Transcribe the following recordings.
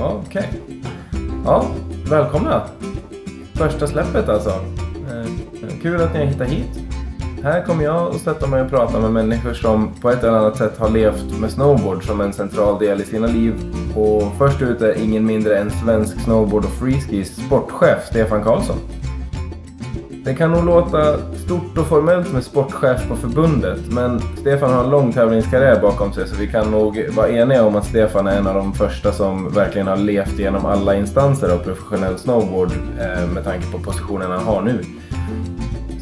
Ja, Okej. Ja, välkomna. Första släppet alltså. Eh, kul att ni har hittat hit. Här kommer jag att sätta mig och prata med människor som på ett eller annat sätt har levt med snowboard som en central del i sina liv. Och först ut är ingen mindre än svensk snowboard och freeskis sportchef Stefan Karlsson. Det kan nog låta stort och formellt med sportchef på förbundet, men Stefan har en lång tävlingskarriär bakom sig så vi kan nog vara eniga om att Stefan är en av de första som verkligen har levt genom alla instanser av professionell snowboard eh, med tanke på positionen han har nu.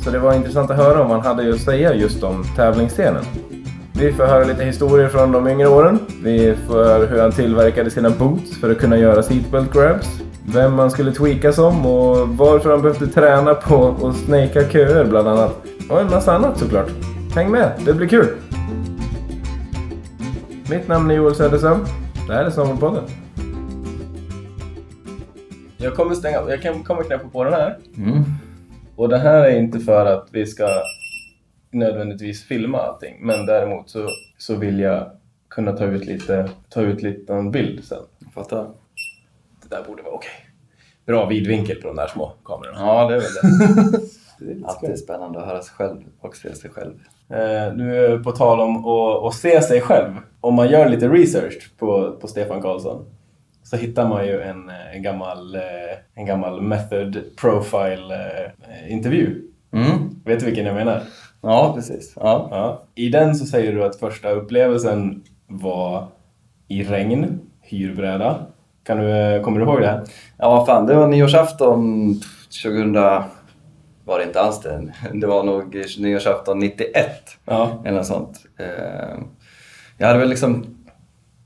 Så det var intressant att höra om han hade att säga just om tävlingsscenen. Vi får höra lite historier från de yngre åren. Vi får höra hur han tillverkade sina boots för att kunna göra seatbelt grabs. Vem man skulle tweaka som och varför han behövde träna på att snaka köer bland annat. Och en massa annat såklart. Häng med, det blir kul! Mitt namn är Joel Söderström. Det här är Snowboardpodden. Jag kommer stänga, jag kan- kommer knäppa på den här. Mm. Och det här är inte för att vi ska nödvändigtvis filma allting, men däremot så, så vill jag kunna ta ut lite, ta ut lite en bild sen. Jag fattar. Det där borde vara okej. Bra vidvinkel på de där små kamerorna. Ja, det är väl det. Det är lite Alltid spännande att höra sig själv och se sig själv. Eh, nu på tal om att, att se sig själv. Om man gör lite research på, på Stefan Karlsson så hittar man ju en, eh, en, gammal, eh, en gammal method profile eh, intervju. Mm. Vet du vilken jag menar? Ja, precis. Ja. Ja. I den så säger du att första upplevelsen var i regn, hyrbräda. Kan du, eh, kommer du ihåg det? ja, fan. Det var nyårsafton 2000... Var det inte alls det. Det var nog nyårsafton 91. Ja. Eller något sånt. Eh, Jag hade väl liksom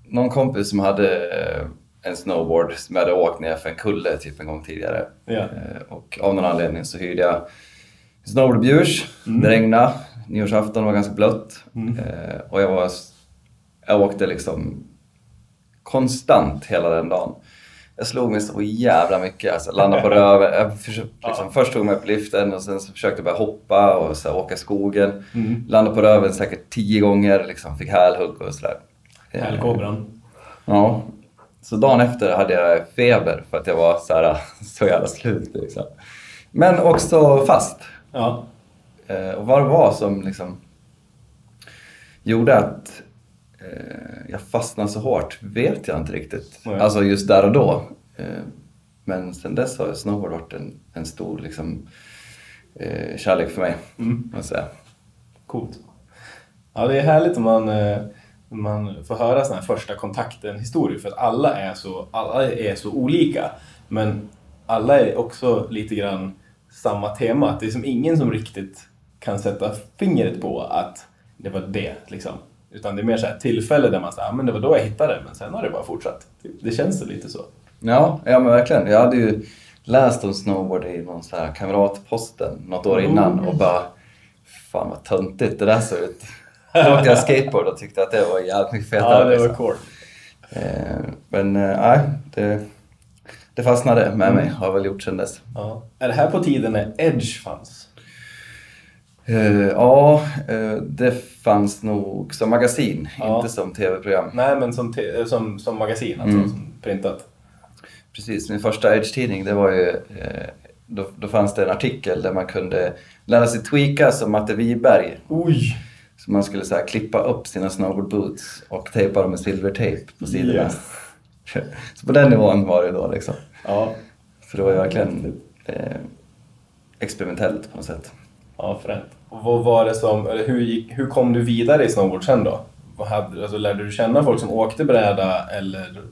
någon kompis som hade eh, en snowboard som jag hade åkt ner för en kulle typ en gång tidigare. Ja. Och av någon anledning så hyrde jag snowboardbjurs. Det regnade. Nyårsafton var ganska blött. Eh, Och jag var... Jag åkte liksom konstant hela den dagen. Jag slog mig så jävla mycket. Alltså, landade på röven. Jag försökte, liksom, Först tog jag mig upp liften och sen försökte jag börja hoppa och så här, åka skogen. Landade på röven säkert tio gånger. Liksom, fick hälhugg och sådär. Hälkobran. Ja. Så dagen efter hade jag feber för att jag var så, här, så jävla slut. Liksom. Men också fast. Ja. Eh, och vad det var som liksom gjorde att jag fastnade så hårt vet jag inte riktigt. Nej. Alltså just där och då. Eh, men sen dess har snowboard varit en, en stor liksom, eh, kärlek för mig. Mm. säga. Coolt. Ja, det är härligt om man, eh, man får höra såna här första kontakten-historier för att alla är, så, alla är så olika. Men alla är också lite grann samma tema. Det är som ingen som riktigt kan sätta fingret på att det var det. Liksom. Utan det är mer så här tillfälle där man säger men det var då jag hittade det, men sen har det bara fortsatt. Det känns lite så. Ja, ja men verkligen. Jag hade ju läst om snowboard i någon sån här kamratposten något år innan och bara Fan vad töntigt det där såg ut. Då åkte jag skateboard och tyckte att det var jävligt mycket fetare. Ja, det var liksom. cool. Eh, Men eh, nej, det, det fastnade med mig. Har väl gjort sedan dess. Ja. Är det här på tiden när Edge fanns? Eh, Ja, eh, det fanns nog som magasin, Ja. inte som tv-program. Nej, men som, te- som, som magasin, alltså som printat. Precis, min första Edge-tidning det var ju, eh, då, då fanns det en artikel där man kunde lära sig tweaka som Matte Wiberg. Oj! Så man skulle så här, klippa upp sina snowboard boots och tejpa dem med silvertejp på sidorna. så på den nivån var det då liksom. Ja, Så det var ju verkligen eh, experimentellt på något sätt. Ja fränt. Och vad var det som, eller hur, gick, hur kom du vidare i snowboard sen då? Vad hade, alltså, lärde du känna folk som åkte bräda eller,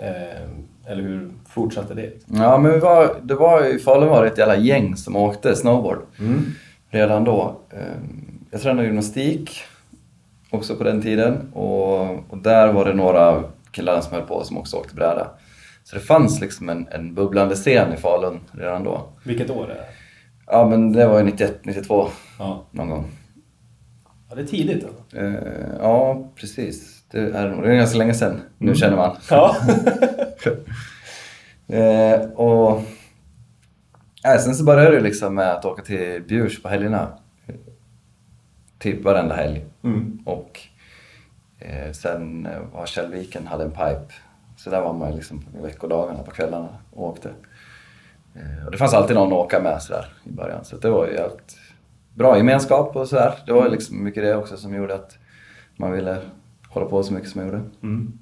eh, eller hur fortsatte det? Ja, men vi var, det var i Falun var det ett jävla gäng som åkte snowboard redan då. Ehm, Jag tränade gymnastik också på den tiden och, och där var det några killar som höll på som också åkte bräda. Så det fanns liksom en, en bubblande scen i Falun redan då. Vilket år är det? Ja, men det var ju 91, 92 Ja, någon gång. ja det är tidigt alltså. Eh, ja, precis. Det är det nog. Det är ganska länge sedan, nu känner man. Ja. Eh, och äh, sen så började det liksom med att åka till Bjurs på helgerna. Typ varenda helg. Mm. Och eh, sen eh, var Källviken hade en pipe Så där var man liksom i veckodagarna på kvällarna och åkte. Eh, och det fanns alltid någon att åka med sådär i början. Så det var ju helt bra gemenskap och sådär. Det var liksom mycket det också som gjorde att man ville hålla på så mycket som jag gjorde. Mm.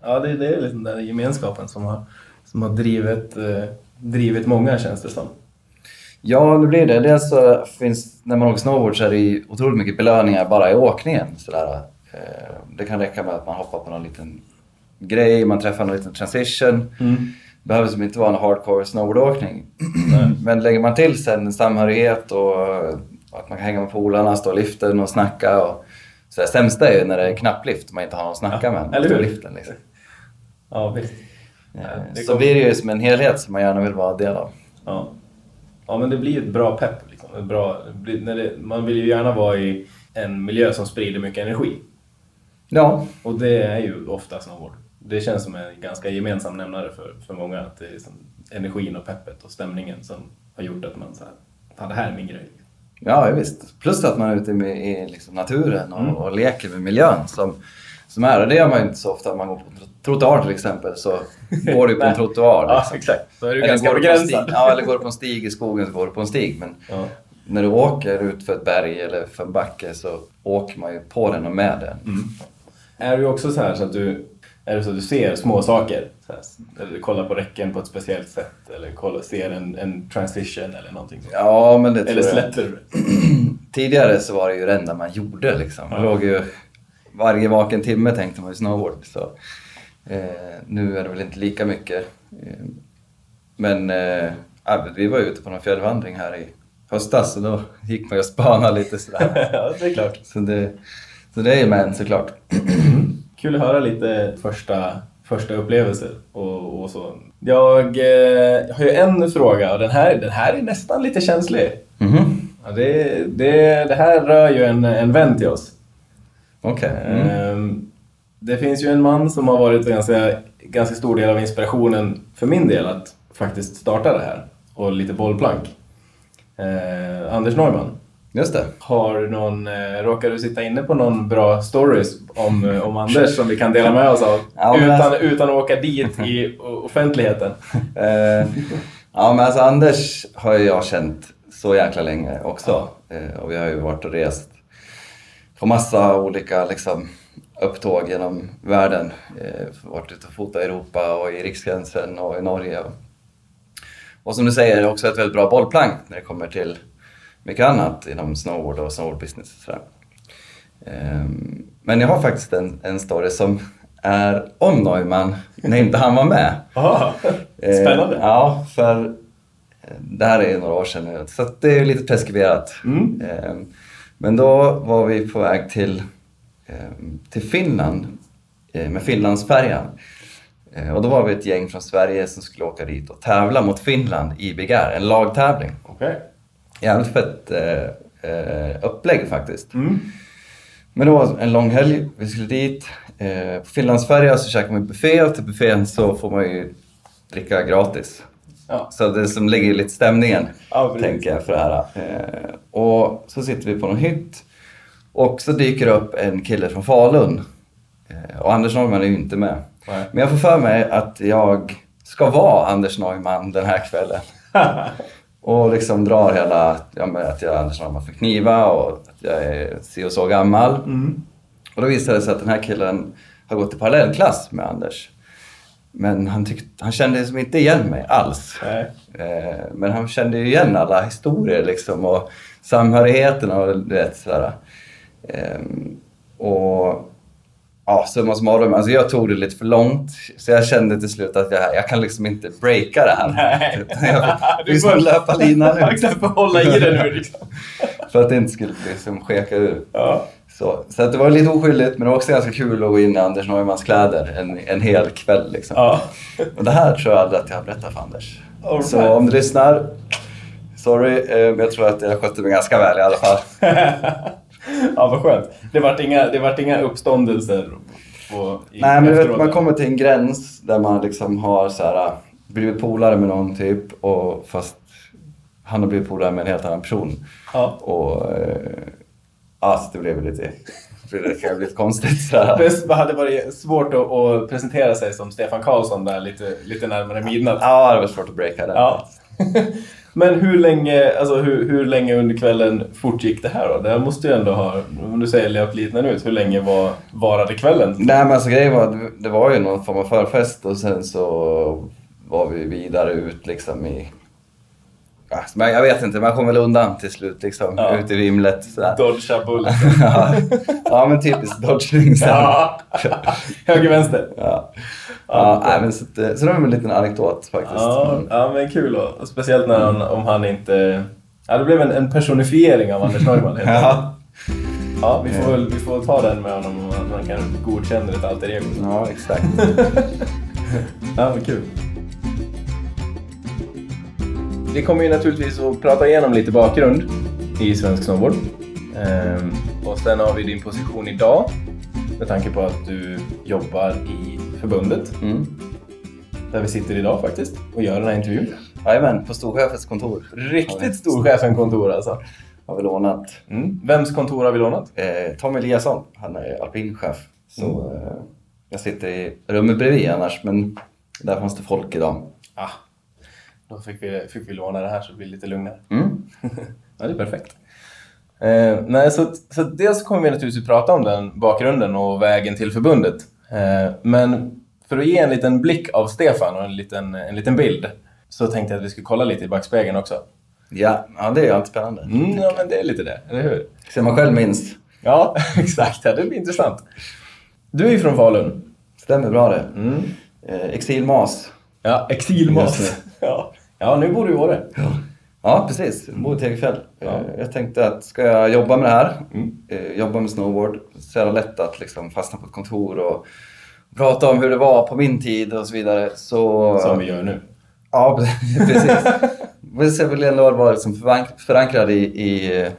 Ja, det, det är liksom den där gemenskapen som har, som har drivit, eh, drivit många känns det som. Ja, det blir det. Dels så finns, när man åker snowboard så är det otroligt mycket belöningar bara i åkningen. Sådär. Eh, det kan räcka med att man hoppar på någon liten grej, man träffar någon liten transition. Mm. Behöver som inte vara en hardcore snowboardåkning. Men lägger man till sen en samhörighet och att man kan hänga med polarna, stå i liften och snacka. Och, så det sämsta är ju när det är knapplift och man inte har någon att snacka Ja, med. eller hur? liften, liksom. Ja, visst. Eh, det Så blir det ju som en helhet som man gärna vill vara del av. Ja. ja, men det blir ett bra pepp. Liksom. Ett bra, när det, man vill ju gärna vara i en miljö som sprider mycket energi. Ja, Och det är ju ofta snowboard. Det känns som en ganska gemensam nämnare för, för många. Att det är liksom energin och peppet och stämningen som har gjort att man så här, fan det här är min grej. Ja, visst. Plus att man är ute med, i liksom naturen och, Mm. och leker med miljön som, som är. Och det gör man ju inte så ofta om man går på en tro- trottoar till exempel. Så går du på en trottoar. Ja, Liksom. exakt. Då är det ju Eller ganska du stig- Ja, eller går du på en stig i skogen så går du på en stig. Men Ja. när du åker ut för ett berg eller för en backe så åker man ju på den och med den. Mm. Är du också så här så att du, är det så att du ser små saker? Här, eller du kollar på räcken på ett speciellt sätt eller kollar, ser en, en transition eller någonting sånt? Ja, men det Eller släpper du? Tidigare så var det ju det enda man gjorde liksom. Man Ja. låg ju varje vaken timme tänkte man ju snowboard. Så, eh, nu är det väl inte lika mycket. Eh, men eh, vi var ju ute på någon fjällvandring här i höstas och då gick man ju och spanade lite sådär. ja, det är klart. så, det, så det är ju med såklart. Kul att höra lite första, första upplevelser och, och så. Jag eh, har ju en fråga och den här, den här är nästan lite känslig. Mhm. Ja, det, det, det här rör ju en, en vän till oss. Okej. Mm. Ehm, Det finns ju en man som har varit en ganska, ganska stor del av inspirationen för min del att faktiskt starta det här. Och lite bollplank. Eh, Anders Neumann. Just det. Har någon, eh, råkar du sitta inne på någon bra stories om, eh, om Anders som vi kan dela med oss av? Ja, utan, alltså- utan att åka dit i offentligheten. Eh, ja, men alltså Anders har ju jag känt så jäkla länge också. Eh, och vi har ju varit och rest på massa olika liksom, upptåg genom världen. Eh, varit ute och fotat i Europa och i Riksgränsen och i Norge. Och, och som du säger, också ett väldigt bra bollplank när det kommer till mycket annat inom snowboard och snowboardbusiness. Och sådär. Ehm, men jag har faktiskt en, en story som är om Neumann när inte han var med. Aha, Eh, spännande. Ja, för eh, det här är några år sedan nu, så det är lite preskriberat. Mm. Eh, Men då var vi på väg till, eh, till Finland eh, med Finlandsfärjan. Eh, Och då var vi ett gäng från Sverige som skulle åka dit och tävla mot Finland i Big Air, en lagtävling. Okej. Jävligt fett eh, eh, upplägg faktiskt. Mm. Men det var en lång helg, vi skulle dit. Eh, på Finlandsfärja så käkar man buffé och till buffén så får man ju dricka gratis. Ja. Så det som lägger lite stämningen, Ja, tänker jag, för det här. Eh, och så sitter vi på någon hytt och så dyker det upp en kille från Falun. Eh, och Anders Norman är ju inte med. Nej. Men jag får för mig att jag ska vara Anders Neumann den här kvällen. Och liksom drar hela, ja, att jag är Anders Norman för kniva och att jag är si och så gammal. Mm. Och då visade det sig att den här killen har gått i parallellklass med Anders. Men han, tyckte, han kände liksom inte igen mig alls. Eh, men han kände ju igen alla historier liksom och samhörigheten och du vet sådär. Eh, och ja, summa summarum, alltså jag tog det lite för långt. Så jag kände till slut att jag, jag kan liksom inte breaka det här. Nej. Jag får liksom löpa linan ut. exakt, hålla i det nu liksom. För att det inte skulle liksom skeka ur. Ja. Så, så att det var lite oskyldigt men det var också ganska kul att gå in i Anders Neumans kläder en, en hel kväll. Liksom. Ja. Och det här tror jag aldrig att jag har berättat för Anders. Right. Så om du lyssnar, sorry, eh, men jag tror att jag skötte mig ganska väl i alla fall. Ja, vad skönt. Det vart inga, det vart inga uppståndelser på, i, Nej men vet, man kommer till en gräns där man liksom har så här, blivit polare med någon typ och fast han har blivit polare med en helt annan person. Ja. Och eh, alltså det blev lite det kan bli lite konstigt. Sådär. Det hade varit svårt att, att presentera sig som Stefan Karlsson där lite, lite närmare midnatt. Ja, det var svårt att breaka den. Ja. Men hur länge, alltså hur, hur länge under kvällen fortgick det här då? Det här måste ju ändå ha, om du säger löpt liknande ut, hur länge var, varade kvällen? Nej men alltså grejen var att det var ju någon form av förfest och sen så var vi vidare ut liksom i... Ja, men jag vet inte, man kom väl undan till slut liksom. Ja. Ut i vimlet. Dodga bullen. ja. ja men typiskt dodging ja. Höger, vänster. Ja. Ja, nej, men så, att, eh, så det var en liten anekdot faktiskt. Ja, ja men kul. Och Speciellt när han, om han inte... Ja, det blev en, en personifiering av Anders Neumann helt. Ja. Ja, vi får, väl, vi får ta den med honom att man kan godkänna ett alter ego. ja, exakt. Ja, vad kul. Vi kommer ju naturligtvis att prata igenom lite bakgrund i svensk snowboard. Ehm, och sen har vi din position idag med tanke på att du jobbar i förbundet Mm. där vi sitter idag faktiskt och gör den här intervjun. Jajamän, på storchefens kontor. Riktigt storchefen-kontor alltså. Har vi lånat. Mm. Vems kontor har vi lånat? Eh, Tom Eliasson, han är alpinchef. Så Mm. eh, jag sitter i rummet bredvid annars, men där fanns det folk idag. Ah, då fick vi, fick vi låna det här så det blir lite lugnare. Mm. ja, det är perfekt. Eh, nej, så, så dels kommer vi naturligtvis prata om den bakgrunden och vägen till förbundet. Eh, men för att ge en liten blick av Stefan och en liten, en liten bild så tänkte jag att vi skulle kolla lite i backspegeln också. Ja, ja, det är ju alltid spännande. Mm, ja, men det är lite det, eller hur? Ser man själv minst. Ja, exakt. Ja, det blir intressant. Du är ju från Falun. Stämmer bra det. Mm. Eh, exilmas. Ja, exilmat. Just Ja. Ja, nu bor du i Åre. Ja, precis. Jag bor i Tegefjäll. Ja. Eh, Jag tänkte att ska jag jobba med det här, Mm. eh, jobba med snowboard, så är det lätt att liksom fastna på ett kontor och prata om hur det var på min tid och så vidare. Så... Som vi gör nu. Ja, precis. Så vill jag ändå vara liksom förank- förankrad i, i eh,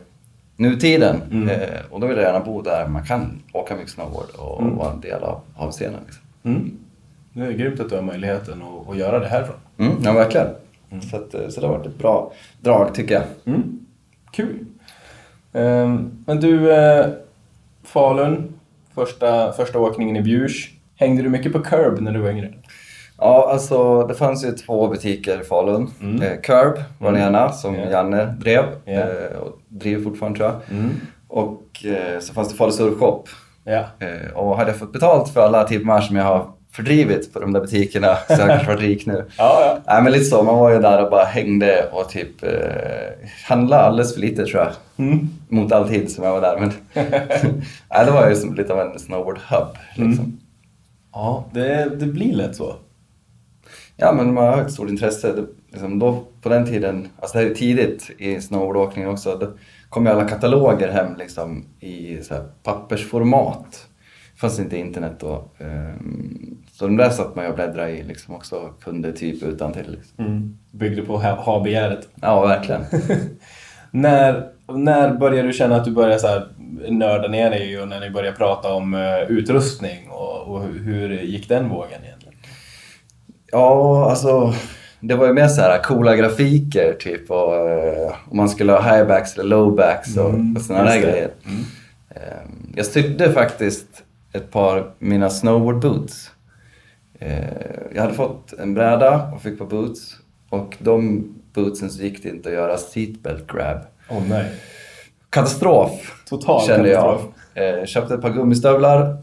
nutiden. Mm. Eh, och då vill jag gärna bo där man kan åka mycket snowboard och Mm. vara en del av, av scenen. Liksom. Mm. Det är grymt att du har möjligheten att, att göra det härifrån. Mm, ja, verkligen. Så, att, eh, så det har varit ett bra drag tycker jag. Mm. Kul. Ehm, men du, eh, Falun, första, första åkningen i Bjurs. Hängde du mycket på Curb när du var yngre? Ja, alltså det fanns ju två butiker i Falun. Mm. Eh, Curb var den Mm. ena som Ja. Janne drev eh, och driver fortfarande tror jag. Mm. Och eh, så fanns det Falu Surfshop. Eh, och hade jag fått betalt för alla timmar som jag har fördrivit på de där butikerna så jag kanske varit rik nu. Ja, ja. Nej men lite så, man var ju där och bara hängde och typ eh, handlade alldeles för lite tror jag. Mm. Mot all tid som jag var där. Men Nej, det var ju som lite av en snowboard-hub. Liksom. Mm. Ja, det, det blir lätt så. Ja men man har ett stort intresse. Det, liksom då, på den tiden, alltså det här är tidigt i snowboardåkningen också, då kom ju alla kataloger hem liksom i så här pappersformat. Fanns inte internet då. Ehm, Så de där satt man ju och bläddrade i liksom också, kunde typ utan till. Liksom. Mm. Byggde på ha- ha-begäret. Ja, verkligen. när, när började du känna att du började så här nörda ner dig och när ni började prata om eh, utrustning och, och hur, gick den vågen egentligen? Ja, alltså det var ju mer så här coola grafiker typ och eh, om man skulle ha highbacks eller lowbacks och, Mm, och sådana där grejer. Mm. Ehm, Jag sydde faktiskt ett par mina snowboard boots. Eh, Jag hade fått en bräda och fick på boots och de bootsen så gick det inte att göra seatbelt grab. Åh nej. Katastrof Total kände katastrof. jag. Eh, Köpte ett par gummistövlar,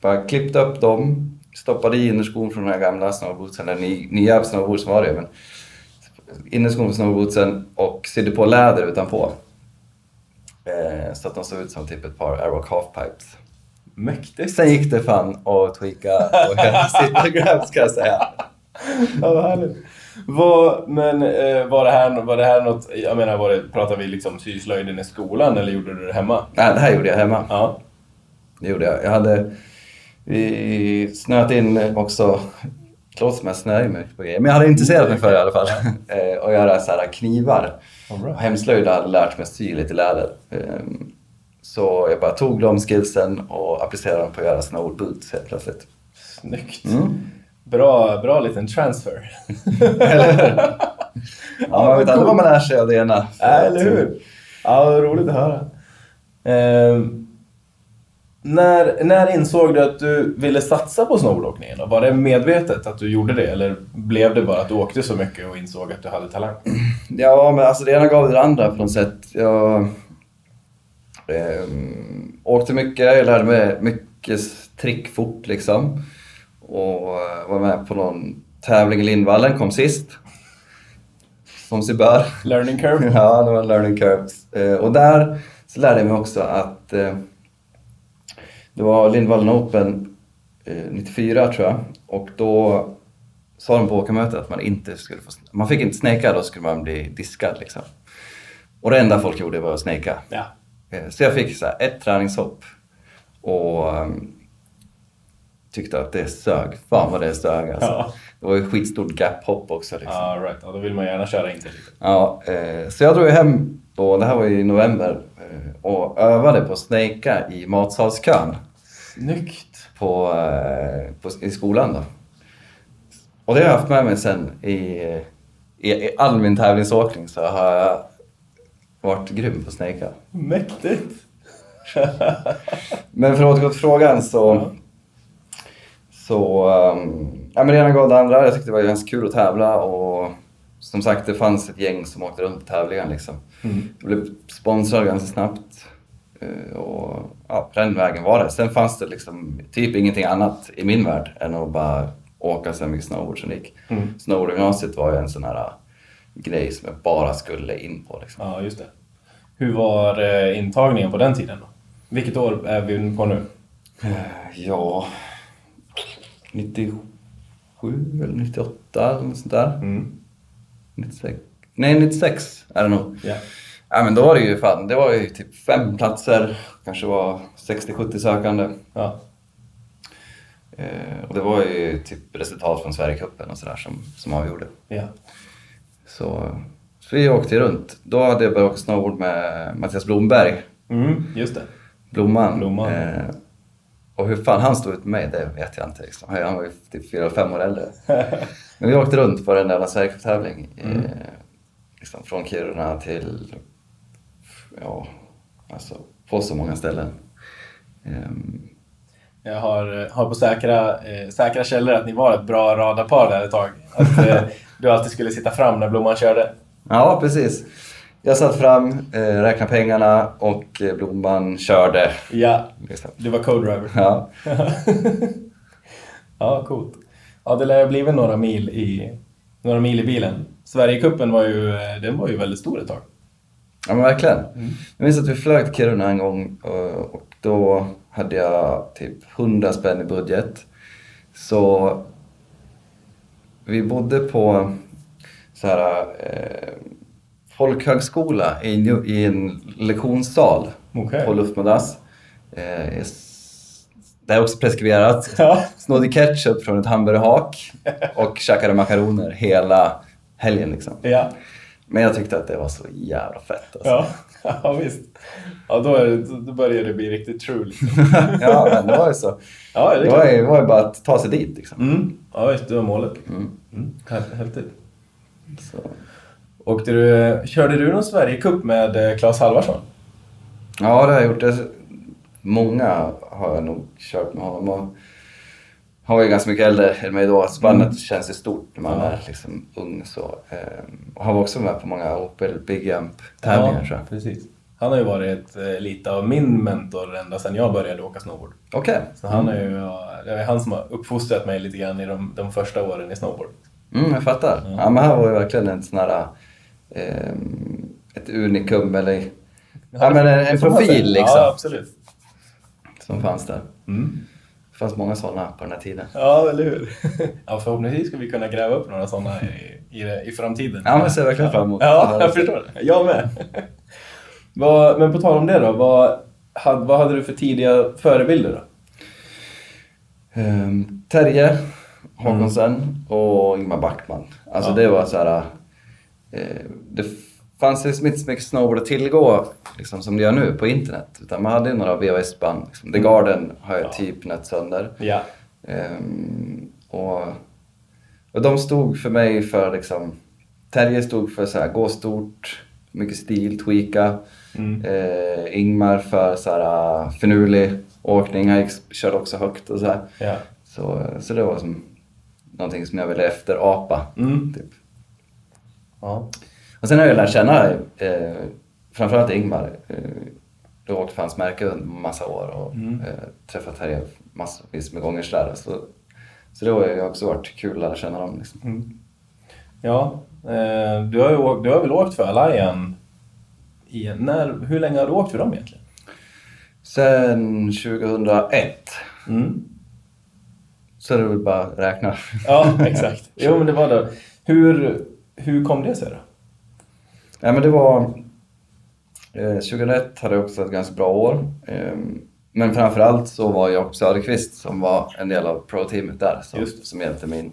bara klippte upp dem, stoppade i innerskon från de här gamla snowbootsen, eller ny, nya snowboots var det men innerskon från snowbootsen och sydde på läder utanpå. Eh, så att de såg ut som typ ett par Airwalk halfpipes. Mäktigt. Sen gick det fan att tweaka och göra sit grab ska jag säga. Ja, vad härligt. Vad, men eh, var, det här, var det här något, jag menar, var det, pratar vi liksom syslöjden i skolan eller gjorde du det hemma? Nej, det här gjorde jag hemma. Ja. Det gjorde jag. Jag hade vi snöat in också, det låter som jag snöar mig på grejer, men jag hade intresserat mig för det i alla fall. Eh, och göra så här knivar. All right. Hemslöjd hade lärt mig att sy lite läder. Så jag bara tog de skillsen och applicerade dem på att göra snowboard boots helt plötsligt. Snyggt. Mm. Bra, bra liten transfer. Ja, man vet aldrig vad man lär sig av det ena. Ja, eller hur? Ja, vad roligt att höra. Ehm, När, när insåg du att du ville satsa på snowboardåkningen? då? Var det medvetet att du gjorde det eller blev det bara att du åkte så mycket och insåg att du hade talang? Ja, men alltså det ena gav det andra på något sätt. Jag eh, åkte mycket, jag lärde mig mycket trick fort liksom. Och eh, var med på någon tävling i Lindvallen, kom sist. Som sig bör. Learning curve? Ja, det var learning curves. Eh, och där så lärde jag mig också att eh, det var Lindvallen Open eh, 94 tror jag. Och då sa de på åkarmötet att man inte skulle få... Man fick inte sneka, då skulle man bli diskad liksom. Och det enda folk gjorde var att sneka. Ja. Eh, Så jag fick så här, ett träningshopp och um, tyckte att det sög. Fan vad det sög alltså. Ja. Det var ju skitstort gap-hopp också. Liksom. Ah, right. ja, då vill man gärna köra in till lite. Ja, eh, så jag drog hem, och det här var i november, eh, och övade på snejka i matsalskön Snyggt! på, eh, på, i skolan. Då. Och det har jag haft med mig sen i, i, i all min tävlingsåkning så har jag varit grym på snejka. Mäktigt! Men för att återgå till frågan så... Ja. Så... Um, ja, men ena gav det andra. Jag tyckte det var ganska kul att tävla och som sagt det fanns ett gäng som åkte runt på tävlingar liksom. Mm. Jag blev sponsrad ganska snabbt. eh, Och ja, på den vägen var det. Sen fanns det liksom typ ingenting annat i min värld än att bara åka så mycket snowboard som det gick. Mm. Snowboardgymnasiet var ju en sån här grej som jag bara skulle in på liksom. Ja, just det. Hur var eh, intagningen på den tiden då? Vilket år är vi på nu? Eh, Ja, 97 eller 98 eller något sånt där. Mm. 96. Nej, 96 är det nog. Ja. Ja, men då var det ju fan, det var ju typ fem platser, kanske var 60-70 sökande. Ja. Eh, och det var ju typ resultat från Sverigecupen och sådär som, som avgjorde. Ja. Så, så vi åkte runt. Då hade jag börjat åka snowboard med Mattias Blomberg, Mm, just det. Blomman. Blomman. Eh, och hur fan han stod ut med mig, det vet jag inte. Liksom. Han var ju typ fyra, fem år äldre. Men vi åkte runt på den där Sverigecup-tävling. Mm. Eh, liksom från Kiruna till, ja, alltså på så många ställen. Ehm, Jag har, har på säkra, eh, säkra källor att ni var ett bra radarpar där ett tag. Att eh, du alltid skulle sitta fram när Blomman körde. ja, precis. Jag satt fram, eh, räknade pengarna och eh, Blomman körde. Ja, du var co-driver. Ja. ja, coolt. Ja, det lär ha blivit några mil i, några mil i bilen. Sverigecupen var ju, eh, den var ju väldigt stor ett tag. Ja men verkligen. Jag minns att vi flög till Kiruna en gång och, och då hade jag typ 100 spänn i budget. Så vi bodde på så här, eh, folkhögskola i, en- i en lektionssal Okej. på luftmadrass. Eh, det är också preskriberat. Ja. Snodde ketchup från ett hamburgerhak och käkade makaroner hela helgen liksom. Ja, Men jag tyckte att det var så jävla fett alltså. ja. ja visst. Ja, då, är det, då börjar det bli riktigt true. Liksom. ja, men det var ju så. Ja, Det var ju, det var ju bara att ta sig dit liksom. Mm. Ja, visst. Det var målet. Mm. Mm. Hä- Häftigt. Så. Åkte du, körde du någon Sverigecup med eh, Claes Halvarsson? Ja, det har jag gjort. Det. Många har jag nog kört med honom. Och han var ju ganska mycket äldre än mig då. Spannet känns ju stort när man Ja. är liksom ung. Så. Ehm, Och han var också med på många Opel Big Jump-tävlingar tror jag. precis. Han har ju varit eh, lite av min mentor ända sedan jag började åka snowboard. Okej. Så han är ju, ja, det är han som har uppfostrat mig lite grann i de, de första åren i snowboard. Mm, jag fattar. Ja. men här var ju verkligen en sån här... ehm, ett unikum eller... Ja, men en, en profil liksom. Ja, absolut. Som fanns där. Mm. Det fanns många sådana på den här tiden. Ja, eller hur? ja, förhoppningsvis ska vi kunna gräva upp några sådana i, i, i framtiden. Ja, men ser verkligen fram emot Ja, jag förstår. Jag med. vad, men på tal om det då, vad, hade, vad hade du för tidiga förebilder då? Um, Terje Håkonsen och Ingmar Backman. Alltså Ja. det var så här... eh, det fanns liksom inte så mycket snowboard att tillgå liksom, som det gör nu på internet. Utan man hade ju några VHS-band. Liksom. The Garden har jag Ja. typ nött sönder. Ja. Ehm, och, och de stod för mig för liksom... Terje stod för så här, gå stort, mycket stil, tweaka. Mm. Eh, Ingmar för så här, finurlig, åkning. Han körde också högt och så här. Ja. Så, så det var som någonting som jag ville efterapa. Mm. Typ. Ja. Och sen har jag lärt känna eh, framförallt Ingmar. Eh, har åkt för hans märke under massa år och eh, träffat Terje massvis med gånger sådär. Så, så det har ju också varit kul att lära känna dem. Liksom. Ja, eh, du, har ju, åkt- du har väl åkt för Alayan? I, när, hur länge har du åkt för dem egentligen? Sen 2001 Mm. så är det väl bara att räkna. Ja, exakt. Jo, men det var då. Hur, hur kom det sig då? Ja, men det var... Eh, 2001 hade jag också ett ganska bra år. Eh, men framförallt så var Jakob Söderqvist som var en del av pro-teamet där som, som hjälpte mig in.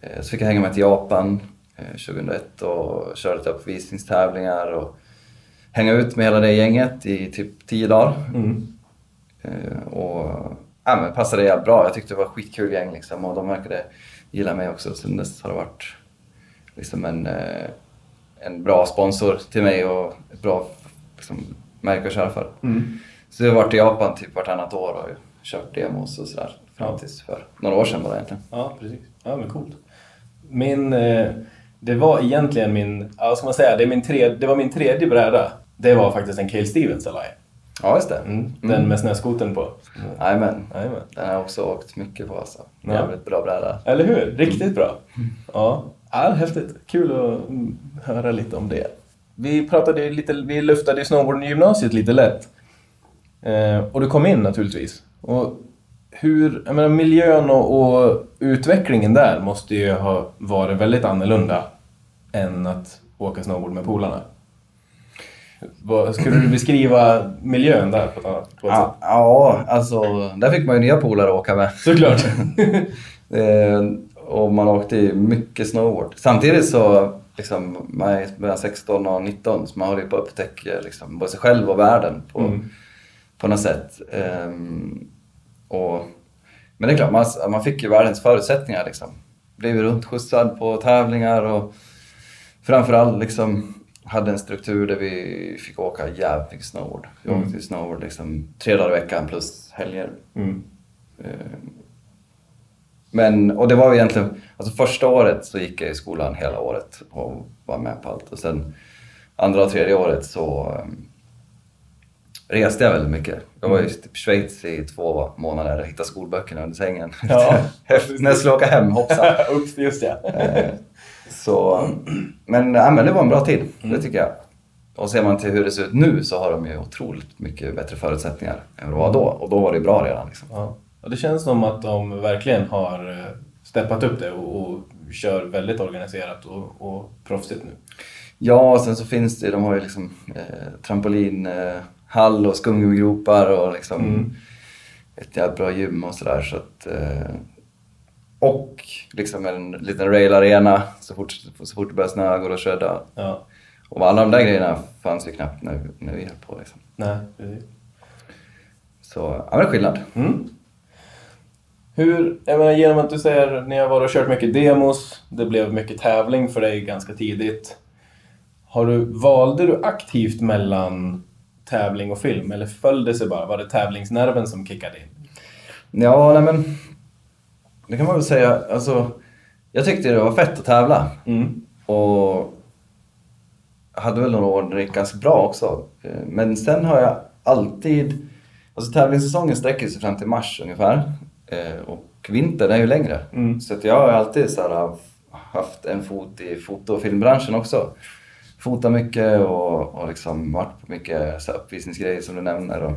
Eh, så fick jag hänga med till Japan eh, 2001 och köra lite uppvisningstävlingar och hänga ut med hela det gänget i typ 10 dagar. Mm. Eh, och ja, men passade jävligt bra. Jag tyckte det var skitkul gäng liksom och de verkade gilla mig också. Sen dess har det varit liksom en, eh, en bra sponsor till mig och ett bra liksom, märke att köra för. Mm. Så jag har varit i Japan typ vartannat år och kört demos och sådär. Fram tills för några år sedan bara egentligen. Ja, precis. Ja, men coolt. Min, eh, det var egentligen min, ja, vad ska man säga, det, är min tre, det var min tredje bräda. Det var faktiskt en Cale Stevens Alayan. Ja, just det. Mm. Den med snöskoten på. Jajamän. Jajamän. Den har jag också åkt mycket på alltså. Ja. Jävligt bra bräda. Eller hur? Riktigt bra. Ja, ja häftigt. Kul att höra lite om det. Vi pratade lite, vi luftade ju snowboardgymnasiet lite lätt. Eh, och du kom in naturligtvis. Och hur, jag menar miljön och, och utvecklingen där måste ju ha varit väldigt annorlunda än att åka snowboard med polarna. Vad, skulle du beskriva miljön där på ett, annat, på ett Ja, ja, alltså där fick man ju nya polare att åka med. Såklart. Eh, och man åkte ju mycket snowboard. Samtidigt så, liksom, man är mellan 16 och 19 så man håller ju på att upptäcka liksom, både sig själv och världen på, Mm. på något sätt. Ehm, och, men det är klart, man, man fick ju världens förutsättningar liksom. Blev ju runtskjutsad på tävlingar och framförallt liksom hade en struktur där vi fick åka jävligt mycket snowboard. Vi Mm. åkte snowboard liksom tre dagar i veckan plus helger. Mm. Eh, Men, och det var egentligen, alltså första året så gick jag i skolan hela året och var med på allt. Och sen andra och tredje året så um, reste jag väldigt mycket. Jag var i typ Schweiz i två månader och hittade skolböckerna under sängen. Ja. När jag skulle åka hem, hoppsan. Ups, just ja. Eh, så, men, ja, men det var en bra tid, det tycker jag. Och ser man till hur det ser ut nu så har de ju otroligt mycket bättre förutsättningar än vad det var då. Och då var det ju bra redan. Liksom. Ja. Och det känns som att de verkligen har eh, steppat upp det och, och kör väldigt organiserat och, och proffsigt nu. Ja, och sen så finns det, de har ju liksom eh, trampolinhall och skumgummigropar och liksom Mm. ett jävligt bra gym och sådär. Så att, eh, och liksom en liten railarena så fort, så fort det börjar snöa går det att köra. Ja. Och alla de där grejerna fanns ju knappt när, när vi höll på. Liksom. Nej, precis. Så, ja men skillnad. Mm. Hur, jag menar genom att du säger ni har varit och kört mycket demos, det blev mycket tävling för dig ganska tidigt. Har du, valde du aktivt mellan tävling och film eller föll det sig bara? Var det tävlingsnerven som kickade in? Ja, nej men det kan man väl säga. Alltså, jag tyckte det var fett att tävla. Mm. Och hade väl några år där det gick ganska bra också. Eh, Men sen har jag alltid... Alltså tävlingssäsongen sträcker sig fram till mars ungefär. Eh, Och vintern är ju längre. Mm. Så att jag har alltid så här, haft en fot i foto och filmbranschen också. Fotat mycket och, och liksom varit på mycket så här uppvisningsgrejer som du nämner. Och,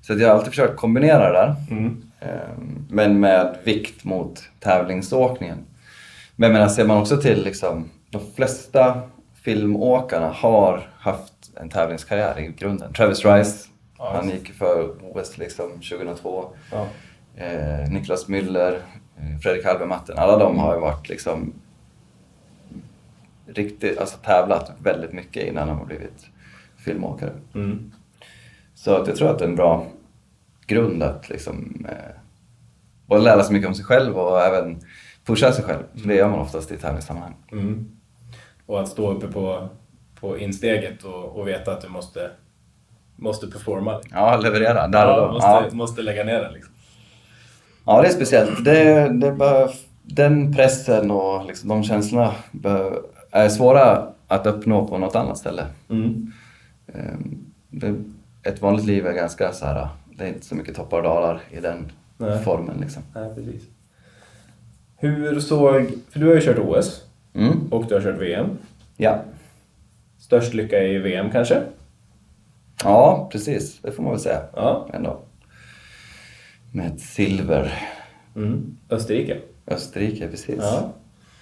så att jag har alltid försökt kombinera det där. Mm. Ehm, Men med vikt mot tävlingsåkningen. Men menar, ser man också till liksom, de flesta filmåkarna har haft en tävlingskarriär i grunden. Travis Rice, Ja, han gick för OS liksom 2002. Ja. Eh, Niklas Müller, eh, Fredrik Halbermatten, alla de har ju varit liksom riktigt, alltså tävlat väldigt mycket innan de har blivit filmåkare. Mm. Så att jag tror att det är en bra grund att liksom eh, både lära sig mycket om sig själv och även pusha sig själv. För det gör man oftast i tävlingssammanhang. Mm. Och att stå uppe på, på insteget och, och veta att du måste måste performa. Ja, leverera där Ja, måste, Ja. måste lägga ner den liksom. Ja, det är speciellt. Det, det bör, den pressen och liksom de känslorna bör, är svåra att uppnå på något annat ställe. Mm. Ehm, Det, ett vanligt liv är ganska så här, det är inte så mycket toppar och dalar i den Nej. formen liksom. Nej, precis. Hur såg... För du har ju kört OS Mm. och du har kört VM. Ja. Störst lycka i VM kanske? Ja, precis. Det får man väl säga Ja. ändå. Med ett silver. Mm. Österrike? Österrike, precis. Ja.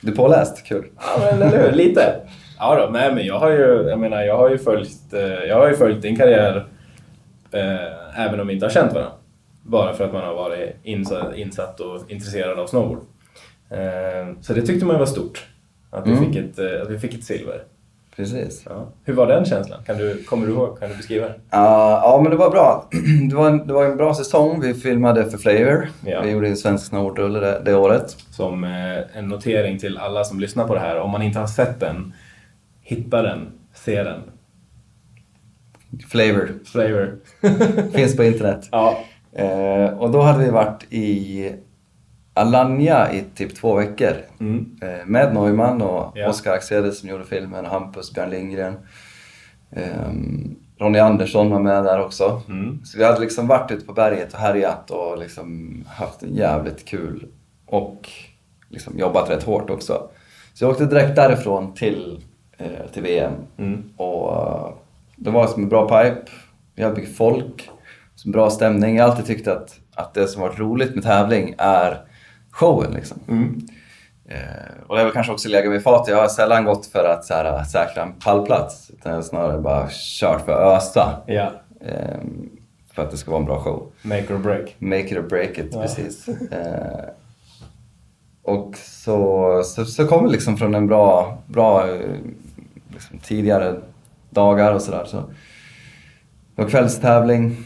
Du är påläst, kul. Ja, men eller hur? Lite. Ja då, nej men jag har ju, jag menar, jag har ju följt, eh, jag har ju följt din karriär eh, även om vi inte har känt varandra. Bara för att man har varit insatt, och intresserad av snowboard. Eh, så det tyckte man var stort. Att vi, Mm. fick, ett, eh, att vi fick ett silver. Precis. Ja. Hur var den känslan? Kan du, kommer du ihåg? Kan du beskriva den? Ja, ja, men det var bra. Det var, en, det var en bra säsong. Vi filmade för Flavor. Ja. Vi gjorde en svensk snowboardrulle det, det året. Som eh, en notering till alla som lyssnar på det här. Om man inte har sett den, hitta den, se den. Flavor. Flavor. Finns på internet. ja. Eh, och då hade vi varit i Alanya i typ två veckor. Mm. Eh, med Neumann och Ja. Oskar Axede som gjorde filmen och Hampus Björn Lindgren. Um, Ronny Andersson var med där också. Mm. Så vi hade liksom varit ute på berget och härjat och liksom haft en jävligt kul och liksom jobbat rätt hårt också. Så jag åkte direkt därifrån till, eh, till VM. Mm. Och eh, det var som en bra pipe, vi hade mycket folk, så bra stämning. Jag har alltid tyckt att, att det som varit roligt med tävling är showen liksom. Mm. Eh, och det har väl kanske också legat mig i fatet. Jag har sällan gått för att så här, säkra en pallplats. Utan jag har snarare bara kört för att ösa. Ja. Eh, för att det ska vara en bra show. Make or break. Make it or break it, Ja. precis. Eh, och så, så, så kom vi liksom från en bra, bra liksom tidigare dagar och sådär. Så. Det var kvällstävling.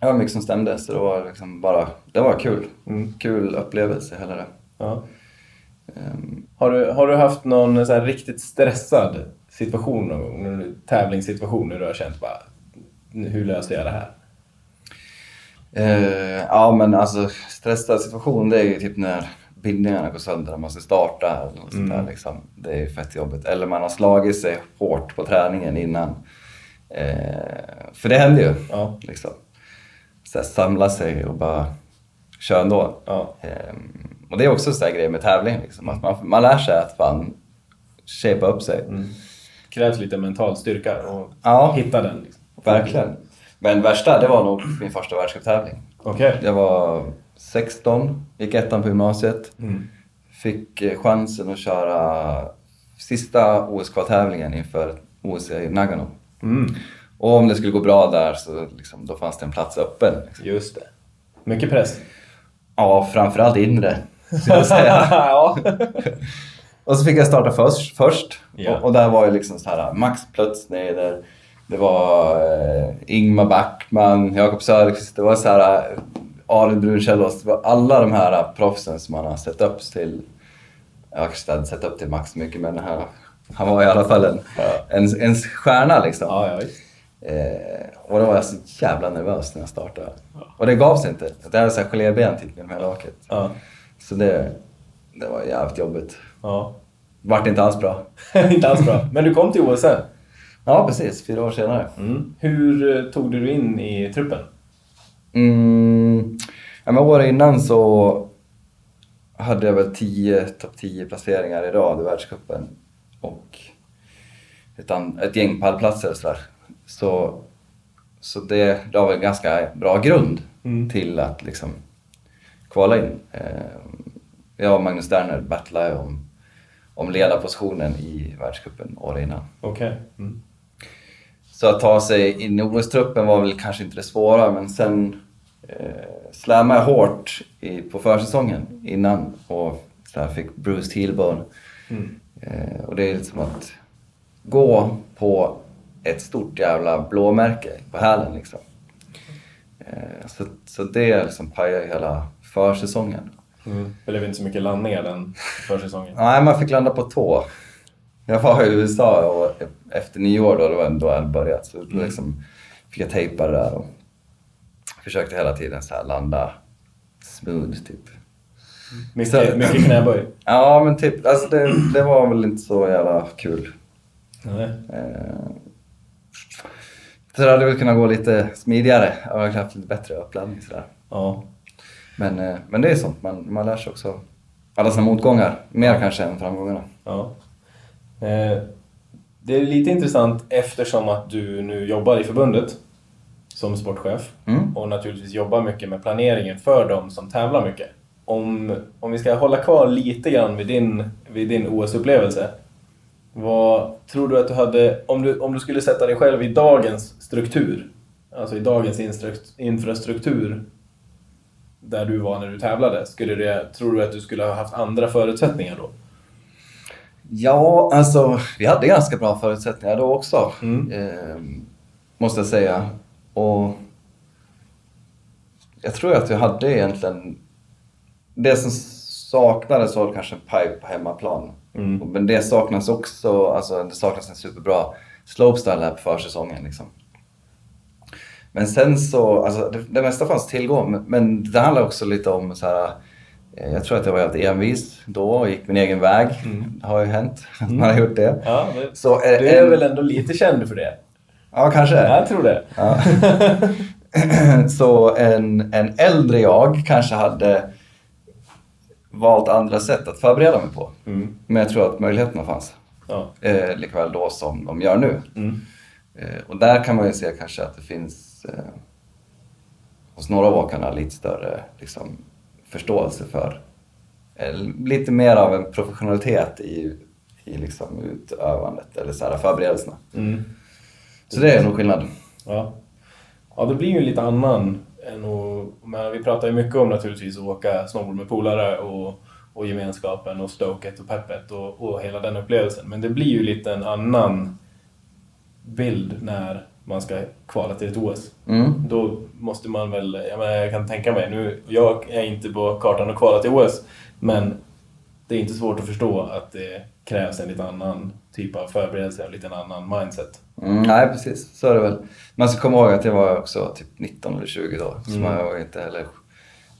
Det var mycket som stämde så det var liksom bara, det var kul. Mm. Kul upplevelse hela det. Ja. Ehm, Har, du, har du haft någon så här riktigt stressad situation någon gång? Någon tävlingssituation när du har känt bara, hur löser jag det här? Eh, ja men alltså stressad situation det är ju typ när bindningarna går sönder och man måste starta eller något sånt där liksom. Det är ju fett jobbigt. Eller man har slagit sig hårt på träningen innan. Eh, för det händer ju. Ja. Liksom. Så här, samla sig och bara köra ändå. Ja. Eh, och det är också en grej med tävling liksom. Att man, man lär sig att fan shapea upp sig. Krävs lite mental styrka och Ja. hitta den. Liksom. Verkligen. Men värsta, det var nog min första världscuptävling. Okej. Jag var 16, gick ettan på gymnasiet. Mm. Fick eh, chansen att köra sista OS-kvaltävlingen inför OS i Nagano. Mm. Och om det skulle gå bra där så liksom, då fanns det en plats öppen. Liksom. Just det. Mycket press. Ja, framförallt inre, skulle jag säga. ja. och så fick jag starta först. först. Ja. Och, och där var ju liksom så här Max Plötzner, det var eh, Ingmar Backman, Jakob Söderqvist, det var så här eh, Arild Brunkällås, det var alla de här eh, proffsen som man har sett upp till. Jag kanske inte hade sett upp till Max mycket men här, han var i alla fall en, en, en stjärna liksom. ja, ja, visst. Eh, och då var jag så jävla nervös när jag startade. Och det gav sig inte. Det hade så här gelében typ genom hela åket. Ja. Så det, det var jävligt jobbigt. ja. Vart inte alls bra. inte alls bra. Men du kom till OS sen. Ja, precis. Fyra år senare. Mm. Hur eh, tog du dig in i truppen? Mm, ja, men året innan så hade jag väl 10 topp 10 placeringar i rad i världscupen. Och ett, ett gäng pallplatser och sådär. Så, så det la väl ganska bra grund Mm. till att liksom kvala in. Eh, jag och Magnus Sterner battlade om, om ledarpositionen i världscupen året innan. Okej. Mm. Så att ta sig in i OS-truppen var väl kanske inte det svåra, men sen eh, slammade jag hårt i, på försäsongen innan och så fick bruised heel Mm. Eh, och det är lite som att gå på ett stort jävla blåmärke på hälen liksom. Eh, så, så det liksom pajade hela försäsongen. Mm. Det blev inte så mycket landningar den försäsongen. Nej, man fick landa på tå. Jag var i USA och efter nyår då, det var då jag hade börjat. Så då liksom fick jag tejpa det där och försökte hela tiden så här landa smooth typ. Mycket, mycket knäböj. Ja men typ, alltså det, det var väl inte så jävla kul. Nej. Eh, så det hade väl kunnat gå lite smidigare. Jag hade haft lite bättre uppladdning sådär. Ja. Men, eh, men det är sånt, man, man lär sig också alla sina motgångar. Mer kanske än framgångarna. Ja. Eh, det är lite intressant eftersom att du nu jobbar i förbundet som sportchef Mm. och naturligtvis jobbar mycket med planeringen för de som tävlar mycket. Om, om vi ska hålla kvar lite grann vid din, vid din OS-upplevelse. Vad tror du att du hade, om du, om du skulle sätta dig själv i dagens struktur, alltså i dagens infrastruktur där du var när du tävlade, skulle det, tror du att du skulle ha haft andra förutsättningar då? Ja, alltså vi hade ganska bra förutsättningar då också. Mm. Eh, måste jag säga. Och jag tror att vi hade egentligen... Det som saknades var kanske en pipe på hemmaplan. Mm. Men det saknas också, alltså det saknas en superbra slopestyle här på försäsongen liksom. Men sen så, alltså det, det mesta fanns tillgå. Men, men det handlar också lite om så här. eh, Jag tror att jag var helt envis då och gick min egen väg. Mm. Det har ju hänt att man har gjort det. Ja, det, Så är, du är en- väl ändå lite känd för det? Ja, kanske. Jag tror det. Ja. så en, en äldre jag kanske hade valt andra sätt att förbereda mig på. Mm. Men jag tror att möjligheterna fanns. Ja. Eh, likväl då som de gör nu. Mm. Eh, och där kan man ju se kanske att det finns eh, hos några av åkarna lite större liksom, förståelse för eh, lite mer av en professionalitet i, i liksom, utövandet eller så här, förberedelserna. Mm. Så det är nog skillnad. Ja. ja, det blir ju en lite annan än att... Men vi pratar ju mycket om naturligtvis att åka snowboard med polare och, och gemenskapen och stoket och peppet och, och hela den upplevelsen. Men det blir ju lite en annan bild när man ska kvala till ett OS. Mm. Då måste man väl, jag, menar, jag kan tänka mig, nu, jag är inte på kartan att kvala till OS, men det är inte svårt att förstå att det krävs en lite annan typ av förberedelse, en lite annan mindset. Mm, nej, precis. Så är det väl. Man ska komma ihåg att jag var också typ 19 eller 20 då. Så Mm. man var inte heller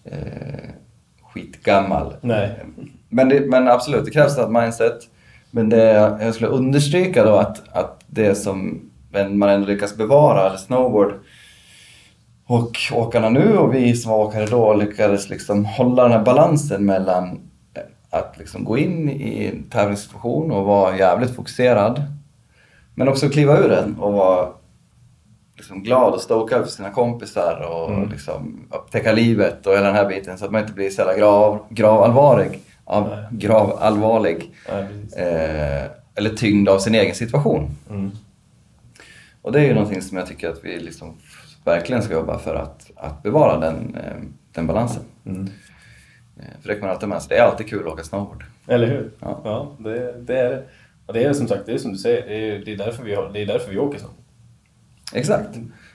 eh, skitgammal. Nej. Men, det, men absolut, det krävs ett mindset. Men det, jag skulle understryka då att, att det som man ändå lyckas bevara, eller snowboard, och åkarna nu och vi som var åkare då lyckades liksom hålla den här balansen mellan att liksom gå in i en tävlingssituation och vara jävligt fokuserad. Men också kliva ur den och vara liksom glad och stokad för sina kompisar och Mm. liksom upptäcka livet och hela den här biten så att man inte blir så jävla grav, gravallvarlig. Av, gravallvarlig. Eh, eller tyngd av sin egen situation. Mm. Och det är ju någonting som jag tycker att vi liksom verkligen ska jobba för att, att bevara den, eh, den balansen. Mm. Eh, För det man alltid med sig. Det är alltid kul att åka snowboard. Eller hur? Ja. Ja, det, det är det. Och det är som sagt, det är som du säger, det är, det är, därför, vi har, det är därför vi åker så. Exakt.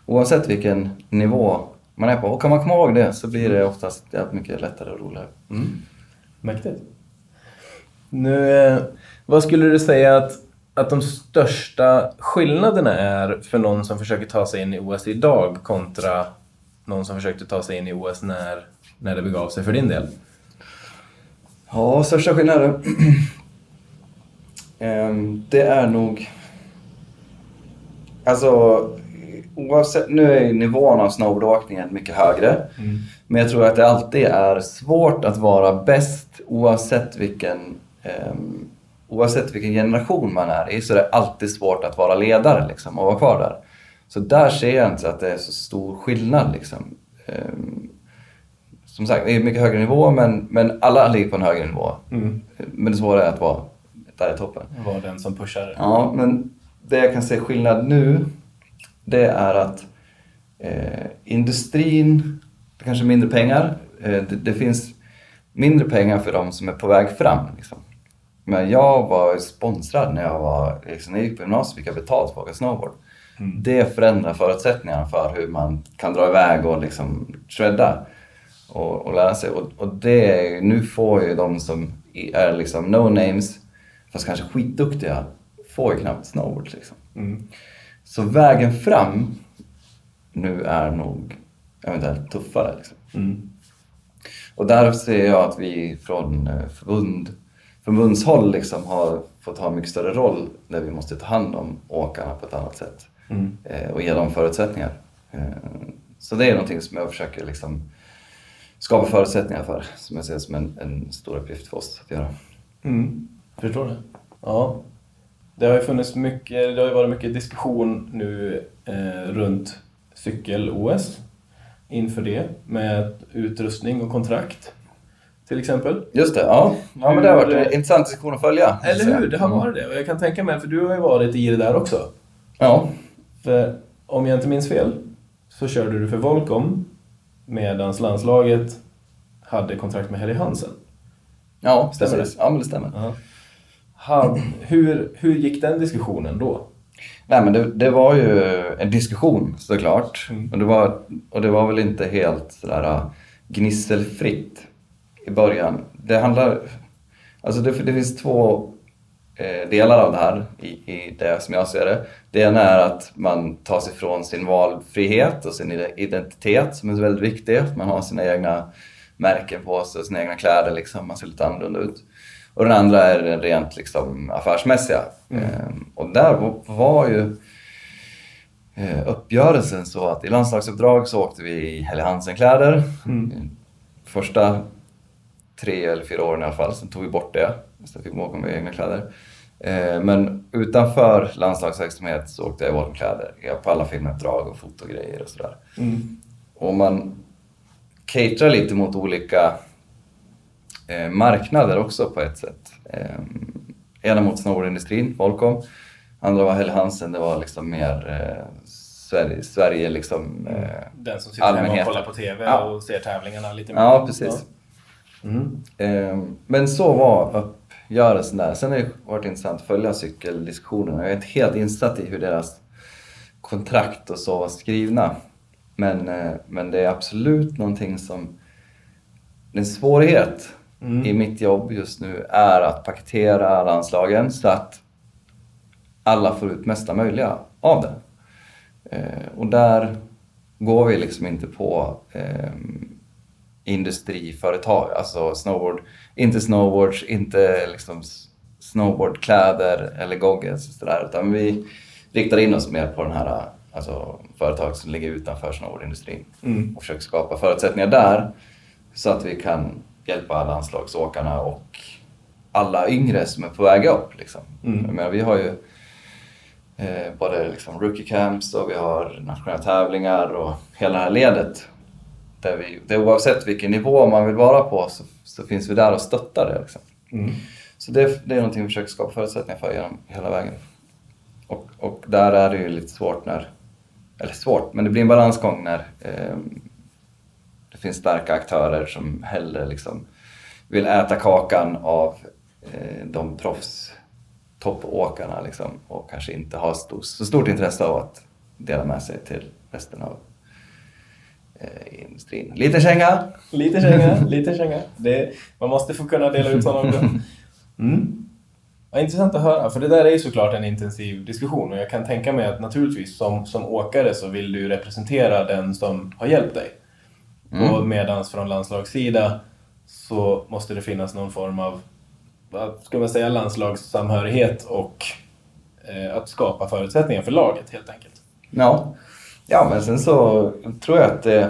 Oavsett vilken nivå man är på. Och kan man komma ihåg det så blir det oftast mycket lättare och roligare. Mäktigt. Nu, eh, vad skulle du säga att, att de största skillnaderna är för någon som försöker ta sig in i OS idag kontra någon som försökte ta sig in i OS när, när det begav sig för din del? Ja, största skillnaden? Ehm, det är nog... Alltså, oavsett... Nu är nivån av snowboardåkningen mycket högre. Men jag tror att det alltid är svårt att vara bäst oavsett vilken, ehm, oavsett vilken generation man är i. Så det är alltid svårt att vara ledare liksom, och vara kvar där. Så där ser jag inte att det är så stor skillnad. Liksom. Ehm, som sagt, det är mycket högre nivå men, men alla ligger på en högre nivå. Mm. Men det svåra är att vara där i toppen. Var den som pushade. Ja, men det jag kan se skillnad nu, det är att eh, industrin, det kanske är mindre pengar. Eh, det, det finns mindre pengar för de som är på väg fram. Liksom. Men jag var sponsrad när jag, var, liksom, när jag gick på gymnasiet fick jag betalt för att åka snowboard. Det förändrar förutsättningarna för hur man kan dra iväg och liksom shredda och, och lära sig. Och, och det, nu får ju de som är liksom no names, fast kanske skitduktiga, får ju knappt snowboard liksom. Mm. Så vägen fram nu är nog eventuellt tuffare. Liksom. Mm. Och där ser jag att vi från eh, förbund, förbundshåll liksom har fått ha en mycket större roll där vi måste ta hand om åkarna på ett annat sätt Mm. eh, och ge dem förutsättningar. Eh, Så det är någonting som jag försöker liksom skapa förutsättningar för, som jag ser som en, en stor uppgift för oss att göra. Mm. Förstår det. Ja. Det har ju funnits mycket, det har ju varit mycket diskussion nu eh, runt cykel-OS inför det med utrustning och kontrakt till exempel. Just det, ja. ja men det har varit en intressant diskussion att följa. Eller hur? Det har varit det. Och jag kan tänka mig, för du har ju varit i det där också. Ja, För om jag inte minns fel så körde du för Volcom medan landslaget hade kontrakt med Helly Hansen. ja Stämmer precis. Ja, men det stämmer. Han, hur, hur gick den diskussionen då? Nej men det, det var ju en diskussion såklart. Mm. Och, det var, och det var väl inte helt sådär äh, gnisselfritt i början. Det handlar... Alltså det, det finns två delar av det här i, i det som jag ser det. Det ena är att man tar sig från sin valfrihet och sin ide- identitet som är väldigt viktig. Man har sina egna märken på sig och sina egna kläder liksom. Man ser lite annorlunda ut. Och den andra är den rent liksom affärsmässiga. Ehm, och där var- var ju eh, uppgörelsen så att i landslagsuppdrag så åkte vi i Helly Hansen-kläder. Mm. Första tre eller fyra åren i alla fall, sen tog vi bort det. Så fick vi åka med egna kläder. Eh, men utanför landslagsverksamhet så åkte jag i Volvo-kläder ja, på alla filmuppdrag och fotogrejer och sådär. Mm. Och man caterar lite mot olika eh, marknader också på ett sätt. Eh, ena mot snowboardindustrin, Volcom. Andra var Helly Hansen, det var liksom mer Sverige, Sverige liksom. Eh, Den som sitter hemma och Allmänheten. kollar på TV Ja. och ser tävlingarna lite mer. ja, precis. Mm. Men så var uppgörelsen där. Sen har det varit intressant att följa cykeldiskussionerna. Jag är inte helt insatt i hur deras kontrakt och så var skrivna. Men, eh, men det är absolut någonting som... En svårighet Mm. i mitt jobb just nu är att paketera landslagen så att alla får ut mesta möjliga av det. Eh, och där går vi liksom inte på eh, industriföretag, alltså snowboard, inte snowboards, inte liksom snowboardkläder eller goggles och sådär, utan vi riktar in oss mer på den här alltså, företag som ligger utanför snowboardindustrin Mm. och försöker skapa förutsättningar där så att vi kan hjälpa landslagsåkarna och alla yngre som är på väg upp. Liksom. Mm. Jag menar, vi har ju eh, både liksom rookie camps och vi har nationella tävlingar och hela det här ledet. Där vi, där oavsett vilken nivå man vill vara på så, så finns vi där och stöttar det. Liksom. Mm. Så det, det är någonting vi försöker skapa förutsättningar för genom hela vägen. Och, och där är det ju lite svårt när, eller svårt, men det blir en balansgång när eh, det finns starka aktörer som hellre liksom vill äta kakan av eh, de proffs toppåkarna liksom, och kanske inte har stor, så stort intresse av att dela med sig till resten av industrin. Lite känga! Lite känga, lite känga. Det, man måste få kunna dela ut sådana också. Mm. Ja, intressant att höra, för det där är ju såklart en intensiv diskussion och jag kan tänka mig att naturligtvis som, som åkare så vill du representera den som har hjälpt dig. Mm. Och medans från landslagssida så måste det finnas någon form av, vad ska man säga, landslagssamhörighet och eh, att skapa förutsättningar för laget helt enkelt. Ja. Ja, men sen så tror jag att det,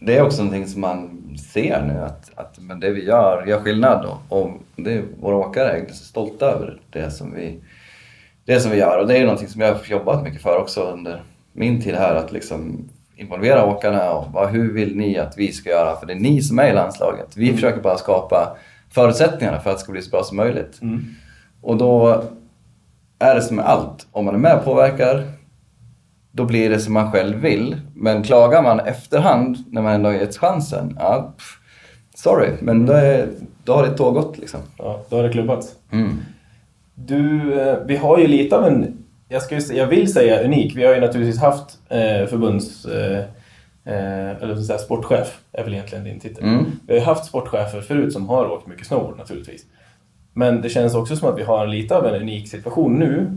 det är också någonting som man ser nu att, att men det vi gör gör skillnad och, och det, våra åkare är så stolta över det som, vi, det som vi gör och det är någonting som jag har jobbat mycket för också under min tid här att liksom involvera åkarna och vad, hur vill ni att vi ska göra för det är ni som är i landslaget. Vi försöker bara skapa förutsättningarna för att det ska bli så bra som möjligt. Mm. Och då är det som med allt. Om man är med och påverkar, då blir det som man själv vill. Men klagar man efterhand, när man ändå har getts chansen, ja, pff, sorry, men då, är, då har det tåg gått liksom. Ja, då har det klubbats. Mm. Du, eh, vi har ju lite av en, jag, ska, ju jag vill säga unik, vi har ju naturligtvis haft eh, förbunds, eh, eh, eller så säga, sportchef, är väl egentligen din titel. Mm. Vi har ju haft sportchefer förut som har åkt mycket snowboard naturligtvis. Men det känns också som att vi har lite av en unik situation nu.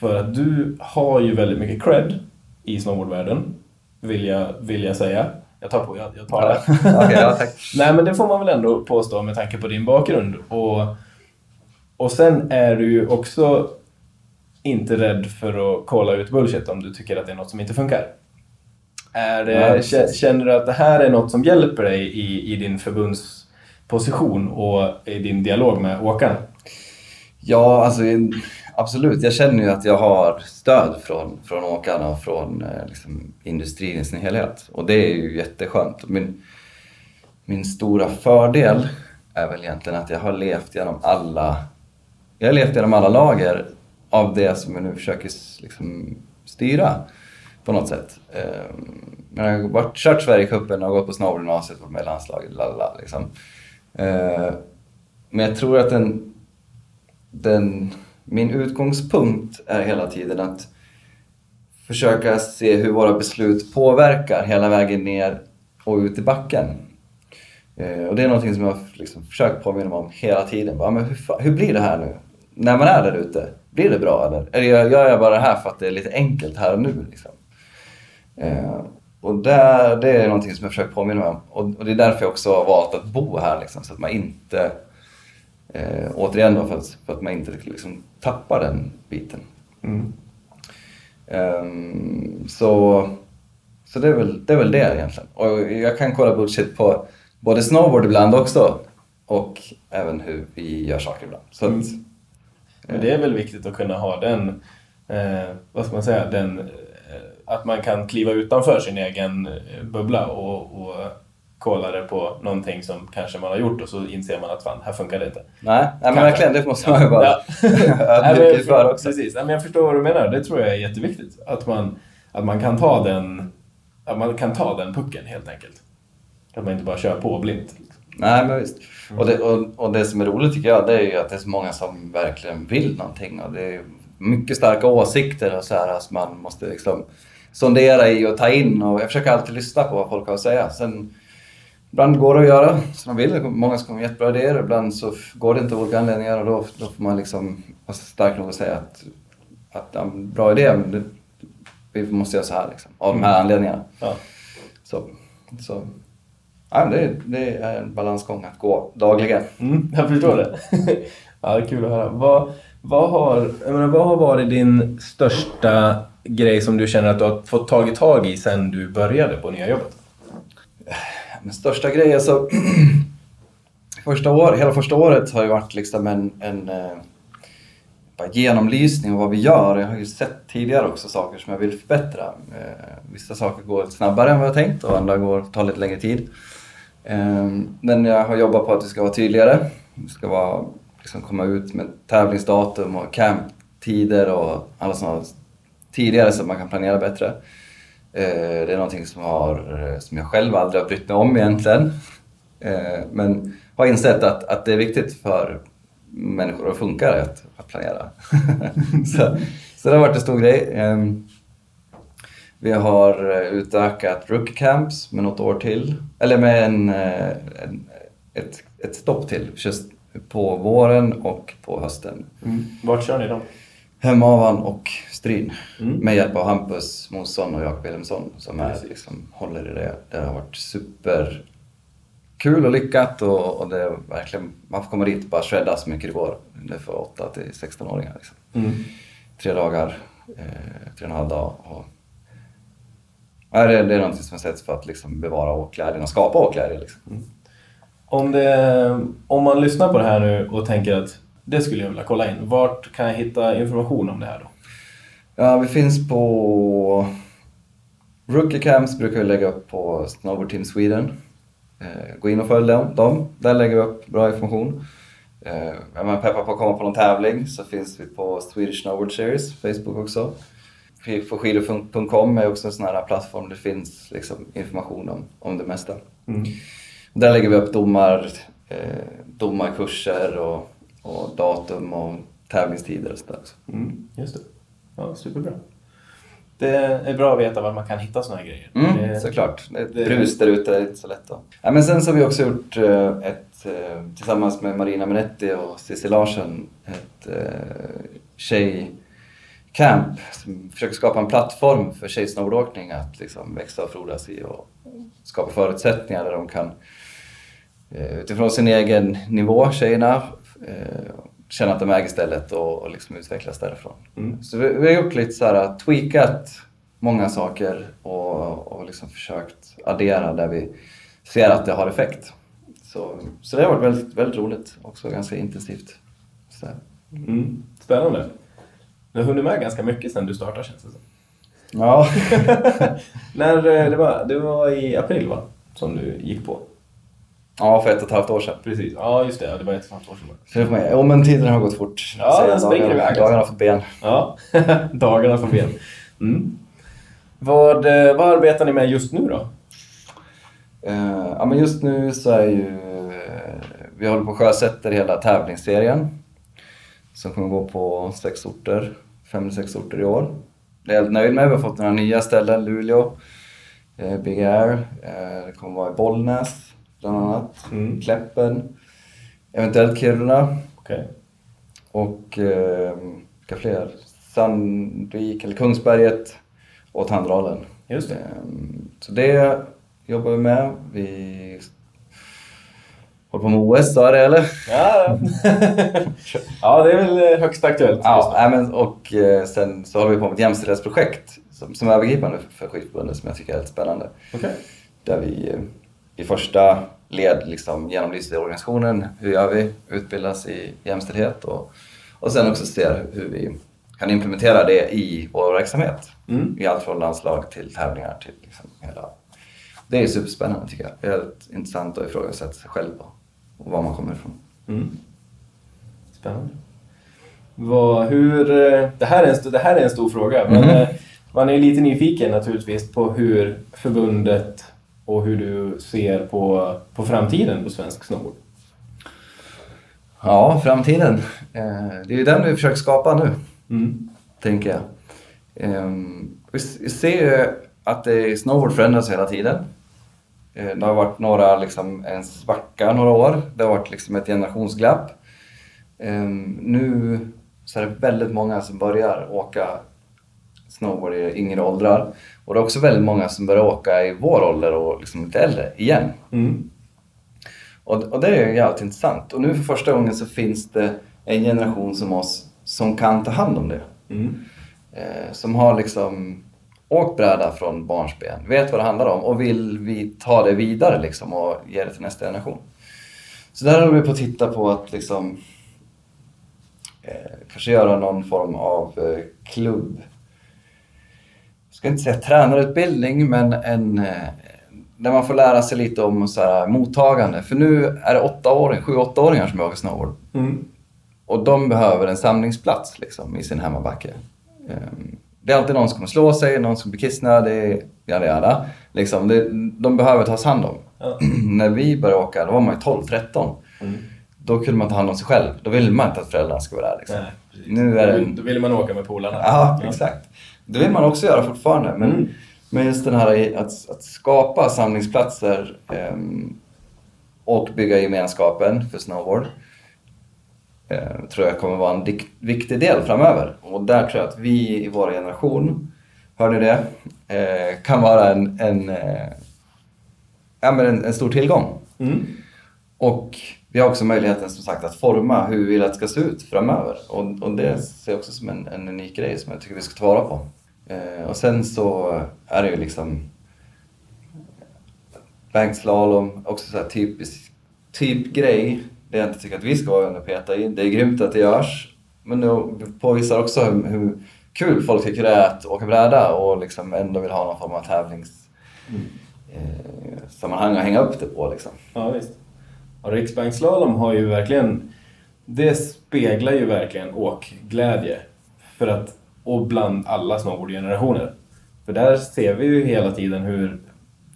För att du har ju väldigt mycket cred i snowboardvärlden, vill jag, vill jag säga. Jag tar på, jag, jag tar det. Okej, ja, tack. Nej, men det får man väl ändå påstå med tanke på din bakgrund. Och, och sen är du ju också inte rädd för att kolla ut bullshit om du tycker att det är något som inte funkar. Är det, Ja, känner du att det här är något som hjälper dig i, i din förbundsposition och i din dialog med åkarna? Ja, alltså absolut. Jag känner ju att jag har stöd från, från åkarna och från eh, liksom, industrin i sin helhet. Och det är ju jätteskönt. Min, min stora fördel är väl egentligen att jag har levt genom alla, jag har levt genom alla lager av det som jag nu försöker liksom, styra på något sätt. Eh, men jag har varit, kört Sverigecupen och gått på snowboardgymnasiet, varit med i landslaget, lalala, liksom. Eh, men jag tror att den, den, min utgångspunkt är hela tiden att försöka se hur våra beslut påverkar hela vägen ner och ut i backen. Eh, och det är någonting som jag har liksom försökt påminna mig om hela tiden. Bara, men hur, hur blir det här nu? När man är där ute, blir det bra eller? Eller gör jag bara det här för att det är lite enkelt här och nu? Liksom? Eh, och där, det är någonting som jag försöker påminna mig om. Och, och det är därför jag också har valt att bo här, liksom, så att man inte Eh, återigen då för att, för att man inte liksom tappar den biten. Mm. Ehm, så så det, är väl, det är väl det egentligen. Och jag kan kolla bullshit på både snowboard ibland också och även hur vi gör saker ibland. Så att, Mm. Men det är väl viktigt att kunna ha den, eh, vad ska man säga, den, eh, att man kan kliva utanför sin egen eh, bubbla och, och kolla det på någonting som kanske man har gjort och så inser man att fan, här funkar det inte. nej, nej men verkligen, det måste man ju bara Ja. Jag, inför också. Precis, Nej, men jag förstår vad du menar. Det tror jag är jätteviktigt. Att man, att man kan ta den att man kan ta den pucken helt enkelt. Att man inte bara kör på blint. Nej, men visst. Och, det, och, och det som är roligt tycker jag, det är ju att det är så många som verkligen vill någonting. Och det är mycket starka åsikter och så här som man måste liksom sondera i och ta in. Och jag försöker alltid lyssna på vad folk har att säga. Sen, ibland går det att göra som de vill. Många som kommer med jättebra idéer. Ibland så går det inte av olika anledningar och då, då får man liksom vara stark nog att säga att, att ja, bra idé, men det, vi måste göra så här liksom, av de här anledningarna. Ja. Så, så ja, det, det är en balansgång att gå dagligen. Mm, jag förstår det. ja, kul att höra. Vad, vad, har, jag menar, vad har varit din största grej som du känner att du har fått tagit tag i sen du började på nya jobbet? Min största grejen alltså, första år, hela första året har ju varit liksom en, en eh, bara genomlysning av vad vi gör. Jag har ju sett tidigare också saker som jag vill förbättra. Eh, vissa saker går snabbare än vad jag tänkt och andra går, tar lite längre tid. Ehm, men jag har jobbat på att det ska vara tydligare. Det ska vara, liksom komma ut med tävlingsdatum och camptider och alla sådana tidigare så att man kan planera bättre. Eh, Det är någonting som, har, eh, som jag själv aldrig har brytt mig om egentligen. Eh, Men har insett att, att det är viktigt för människor att funka att, att planera. så, så det har varit en stor grej. Ehm, Vi har utökat rookie camps med något år till. Eller med en, en, ett, ett stopp till. Just på våren och på hösten. Mm. Vart kör ni då? Hemavan och Stryn. Mm. Med hjälp av Hampus Mosson och Jakob Wilhelmsson som är, Precis. liksom, håller i det. Det har varit super kul och lyckat och, och det är verkligen, man får komma dit och bara shredda så mycket det går. Det är för 8 till 16-åringar. Liksom. Mm. Tre dagar, eh, tre och en halv dag. Och, ja, det, det är någonting som sett för att liksom bevara åkglädjen och skapa åkglädje. Liksom. Om, det, om man lyssnar på det här nu och tänker att det skulle jag vilja kolla in. Vart kan jag hitta information om det här då? Ja, vi finns på Rookie Camps brukar vi lägga upp på Snowboard Team Sweden. Eh, gå in och följ dem. Där lägger vi upp bra information. Eh, är man peppar på att komma på någon tävling så finns vi på Swedish Snowboard Series, Facebook också. På skidor.com är också en sån här plattform där det finns liksom information om, om det mesta. Mm. Där lägger vi upp domar, eh, domarkurser och, och datum och tävlingstider och sådär. Mm. Just det. Ja, superbra. Det är bra att veta var man kan hitta såna här grejer. Mm, Det- såklart. Det är ett det- brus där ute, det är inte så lätt då. Ja, men sen så har vi också gjort eh, ett, eh, tillsammans med Marina Minetti och Cissi Larsson, ett eh, tjejcamp camp som försöker skapa en plattform för tjejsnowboardåkning att liksom växa och frodas i och skapa förutsättningar där de kan utifrån sin egen nivå, tjejerna, känna att de äger stället och, och liksom utvecklas därifrån. Mm. Så vi, vi har gjort lite så här, tweakat många saker och, och liksom försökt addera där vi ser att det har effekt. Så, så det har varit väldigt, väldigt roligt. Också ganska intensivt. Så. Mm. Spännande. Du har hunnit med ganska mycket sen du startade känns det som. Ja, När, eh, det, var, det var i april va? Som du gick på? Ja, för ett och ett halvt år sedan. Precis. Ja, just det. Det var ett och ett halvt år sedan. Så det får man- Jo, men tiden har gått fort. Ja, den springer iväg, alltså. Dagarna fått ben. Ja, dagarna på ben. Mm. Vad, eh, vad arbetar ni med just nu då? Eh, ja, men just nu så är ju... eh, vi håller på och sjösätter hela tävlingsserien. Som kommer gå på sex orter, fem eller sex orter i år. Det är jag helt nöjd med. Vi har fått några nya ställen, Luleå, eh, Big Air. Eh, det kommer vara i Bollnäs bland annat. Mm. Kläppen, eventuellt Kiruna. Okej. Och eh, vilka fler? Sandvik eller Kungsberget och Tandalen. Just det. Ehm, Så det jobbar vi med. Vi håller på med OS, sa jag det eller? Ja, ja, det är väl eh, högst aktuellt. Ja, men, och eh, sen så håller vi på med ett jämställdhetsprojekt som, som är övergripande för, för Skidförbundet som jag tycker är helt spännande. Okej. Där vi eh, i första led liksom genomlyser organisationen. Hur gör vi? Utbildas i jämställdhet och, och sen också ser hur vi kan implementera det i vår verksamhet. Mm. I allt från landslag till tävlingar till liksom hela... Det är superspännande tycker jag. Det är helt intressant att ifrågasätta sig själv och, och var man kommer ifrån. Mm. Spännande. Vad, hur, eh, det, här är en, det här är en stor fråga, men Mhm. eh, man är lite nyfiken naturligtvis på hur förbundet och hur du ser på, på framtiden på svensk snowboard. Ja, framtiden. Eh, det är ju den vi försöker skapa nu. Mm. tänker jag. Ehm, vi ser ju att snowboard förändras hela tiden. Eh, det har varit några, liksom, en svacka några år. Det har varit liksom ett generationsglapp. Ehm, nu så är det väldigt många som börjar åka snowboard i yngre åldrar. Och det är också väldigt många som börjar åka i vår ålder och liksom lite äldre igen. Mm. Och, och det är ju jävligt intressant. Och nu för första gången så finns det en generation som oss som kan ta hand om det. Mm. Eh, som har liksom åkt bräda från barnsben, vet vad det handlar om och vill vi ta det vidare liksom och ge det till nästa generation. Så där håller vi på att titta på att liksom eh, kanske göra någon form av eh, klubb. Ska inte säga tränarutbildning, men en eh, där man får lära sig lite om så här, mottagande. För nu är det åttaåring, sju åttaåringar som åker snowboard. Mm. Och de behöver en samlingsplats liksom, i sin hemmabacke. Ehm, Det är alltid någon som kommer slå sig, någon som blir kissnödig, jada jada. Liksom, det, de behöver tas hand om. Ja. När vi började åka, då var man ju 12-13. Mm. Då kunde man ta hand om sig själv. Då ville man inte att föräldrarna skulle vara där. Liksom. Nej. Nu är det Då vill- Då vill man åka med polarna. Ja, exakt. Det vill man också göra fortfarande. Men, Mm. men just den här att, att skapa samlingsplatser ehm, och bygga gemenskapen för snowboard eh, tror jag kommer vara en viktig del framöver. Och där tror jag att vi i vår generation, hör ni det, eh, kan vara en, en, eh, ja, men en, en stor tillgång. Mm. Och vi har också möjligheten som sagt att forma hur vi vill att det ska se ut framöver. Och, och det ser jag också som en, en unik grej som jag tycker vi ska ta vara på. Eh, och sen så är det ju liksom bankslalom, också så här typisk typ grej. Det jag inte tycker att vi ska vara och peta i. Det är grymt att det görs. Men det påvisar också hur, hur kul folk tycker det är att åka bräda och liksom ändå vill ha någon form av tävlings eh, sammanhang att hänga upp det på liksom. Ja, visst. Och Riksbanksslalom har ju verkligen... Det speglar ju verkligen åkglädje. För att, och bland alla snowboardgenerationer. För där ser vi ju hela tiden hur...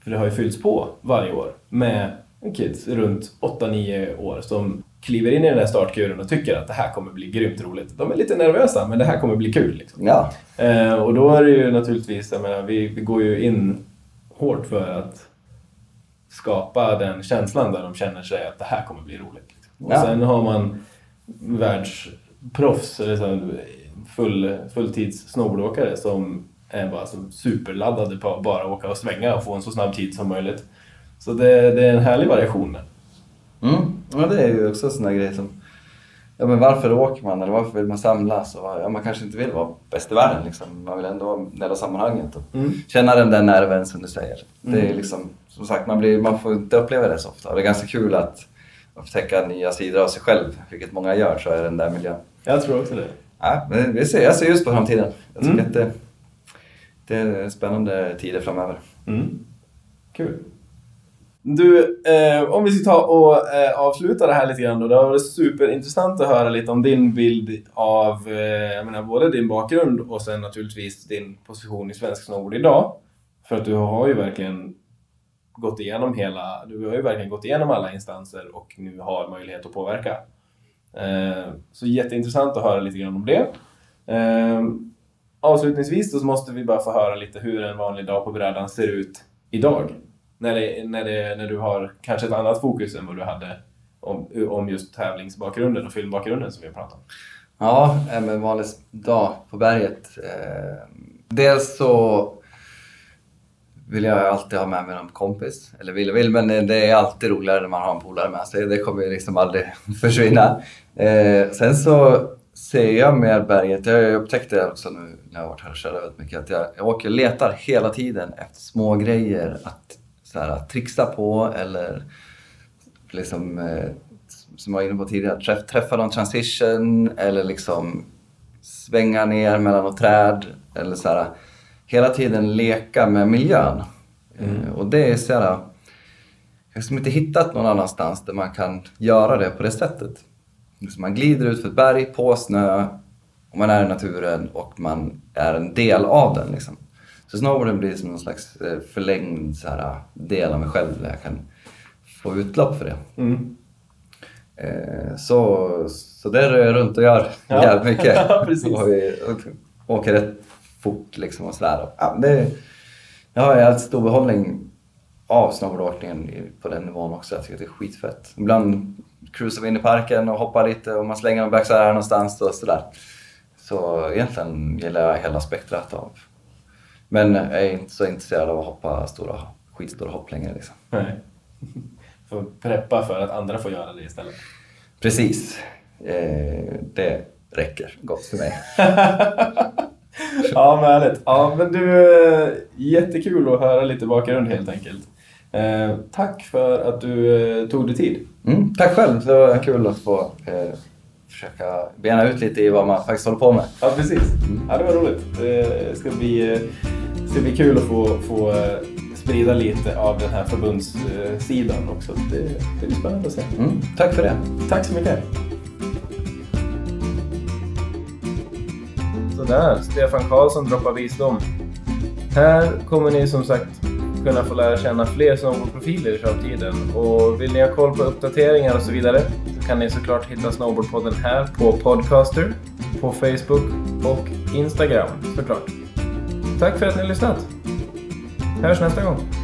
För det har ju fyllts på varje år med kids runt 8-9 år som kliver in i den där startkuren och tycker att det här kommer bli grymt roligt. De är lite nervösa, men det här kommer bli kul. Liksom. Ja, Eh, och då är det ju naturligtvis, jag menar, vi, vi går ju in hårt för att skapa den känslan där de känner sig att det här kommer bli roligt. Liksom. Och Ja. sen har man världsproffs, så, full, fulltids snowboardåkare som är bara så superladdade på att bara åka och svänga och få en så snabb tid som möjligt. Så det, det är en härlig variation. Mm. Ja, det är ju också en sån där grej som... Ja, men varför åker man eller varför vill man samlas? Och, ja, man kanske inte vill vara bäst i världen liksom. Man vill ändå vara en del av sammanhanget och Mm. känna den där nerven som du säger. Det är liksom, som sagt, man, blir, man får inte uppleva det så ofta. Och det är ganska kul att upptäcka nya sidor av sig själv, vilket många gör, så är den där miljön. Jag tror också det. Ja, men vi ser, jag ser just på framtiden. Jag tycker Mm. att det, det är spännande tider framöver. Mm. Kul. Du, eh, om vi ska ta och eh, avsluta det här lite grann då. Det har varit superintressant att höra lite om din bild av eh, jag menar, både din bakgrund och sen naturligtvis din position i svensk snowboard idag. För att du har ju verkligen gått igenom hela, du har ju verkligen gått igenom alla instanser och nu har möjlighet att påverka. Eh, så jätteintressant att höra lite grann om det. Eh, avslutningsvis så måste vi bara få höra lite hur en vanlig dag på brädan ser ut idag. När, det, när, det, när du har kanske ett annat fokus än vad du hade om, om just tävlingsbakgrunden och filmbakgrunden som vi har pratat om. Ja, eh, en vanlig dag på berget. Dels så vill jag alltid ha med mig någon kompis. Eller vill och vill, men det är alltid roligare när man har en polare med sig. Det kommer ju liksom aldrig försvinna. Eh, sen så ser jag med berget, jag upptäckte det också nu när jag har varit här och kört väldigt mycket, att jag, jag åker och letar hela tiden efter små grejer att så här, trixa på eller liksom, eh, som jag var inne på tidigare, träff, träffa någon transition eller liksom svänga ner mellan något träd eller så här, hela tiden leka med miljön. Eh, och det är så här, jag har liksom inte hittat någon annanstans där man kan göra det på det sättet. Så man glider ut för ett berg på snö och man är i naturen och man är en del av den. Liksom. Så snowboarden blir som någon slags eh, förlängd så här, del av mig själv där jag kan få utlopp för det. Mm. Eh, Så, så det är jag runt och gör Ja. jävligt mycket. Ja, och, vi- och åker rätt fort liksom och sådär. Ja, det, jag har jävligt stor behållning av snowboardåkningen på den nivån också. Jag tycker att det är skitfett. Ibland cruisar vi in i parken och hoppar lite och man slänger en backside här någonstans och sådär. Så egentligen gillar jag hela spektrat av. Men jag är inte så intresserad av att hoppa stora, skitstora hopp längre liksom. Nej. Får preppa för att andra får göra det istället. Precis. Eh, det räcker gott för mig. ja, men härligt. Ja, men du, eh, jättekul att höra lite bakgrund helt enkelt. Eh, tack för att du eh, tog dig tid. Mm, tack själv, det var kul att få eh, försöka bena ut lite i vad man faktiskt håller på med. Ja, precis. Ja, det var roligt. Det ska bli, eh, ska bli kul att få, få eh, sprida lite av den här förbundssidan också. Det, det blir spännande att se. Mm, tack för det. Tack så mycket. Sådär, Stefan Karlsson droppar visdom. Här kommer ni som sagt kunna få lära känna fler snowboardprofiler i framtiden. Och vill ni ha koll på uppdateringar och så vidare så kan ni såklart hitta Snowboardpodden här på Podcaster, på Facebook och Instagram såklart. Tack för att ni har lyssnat. Hörs nästa gång.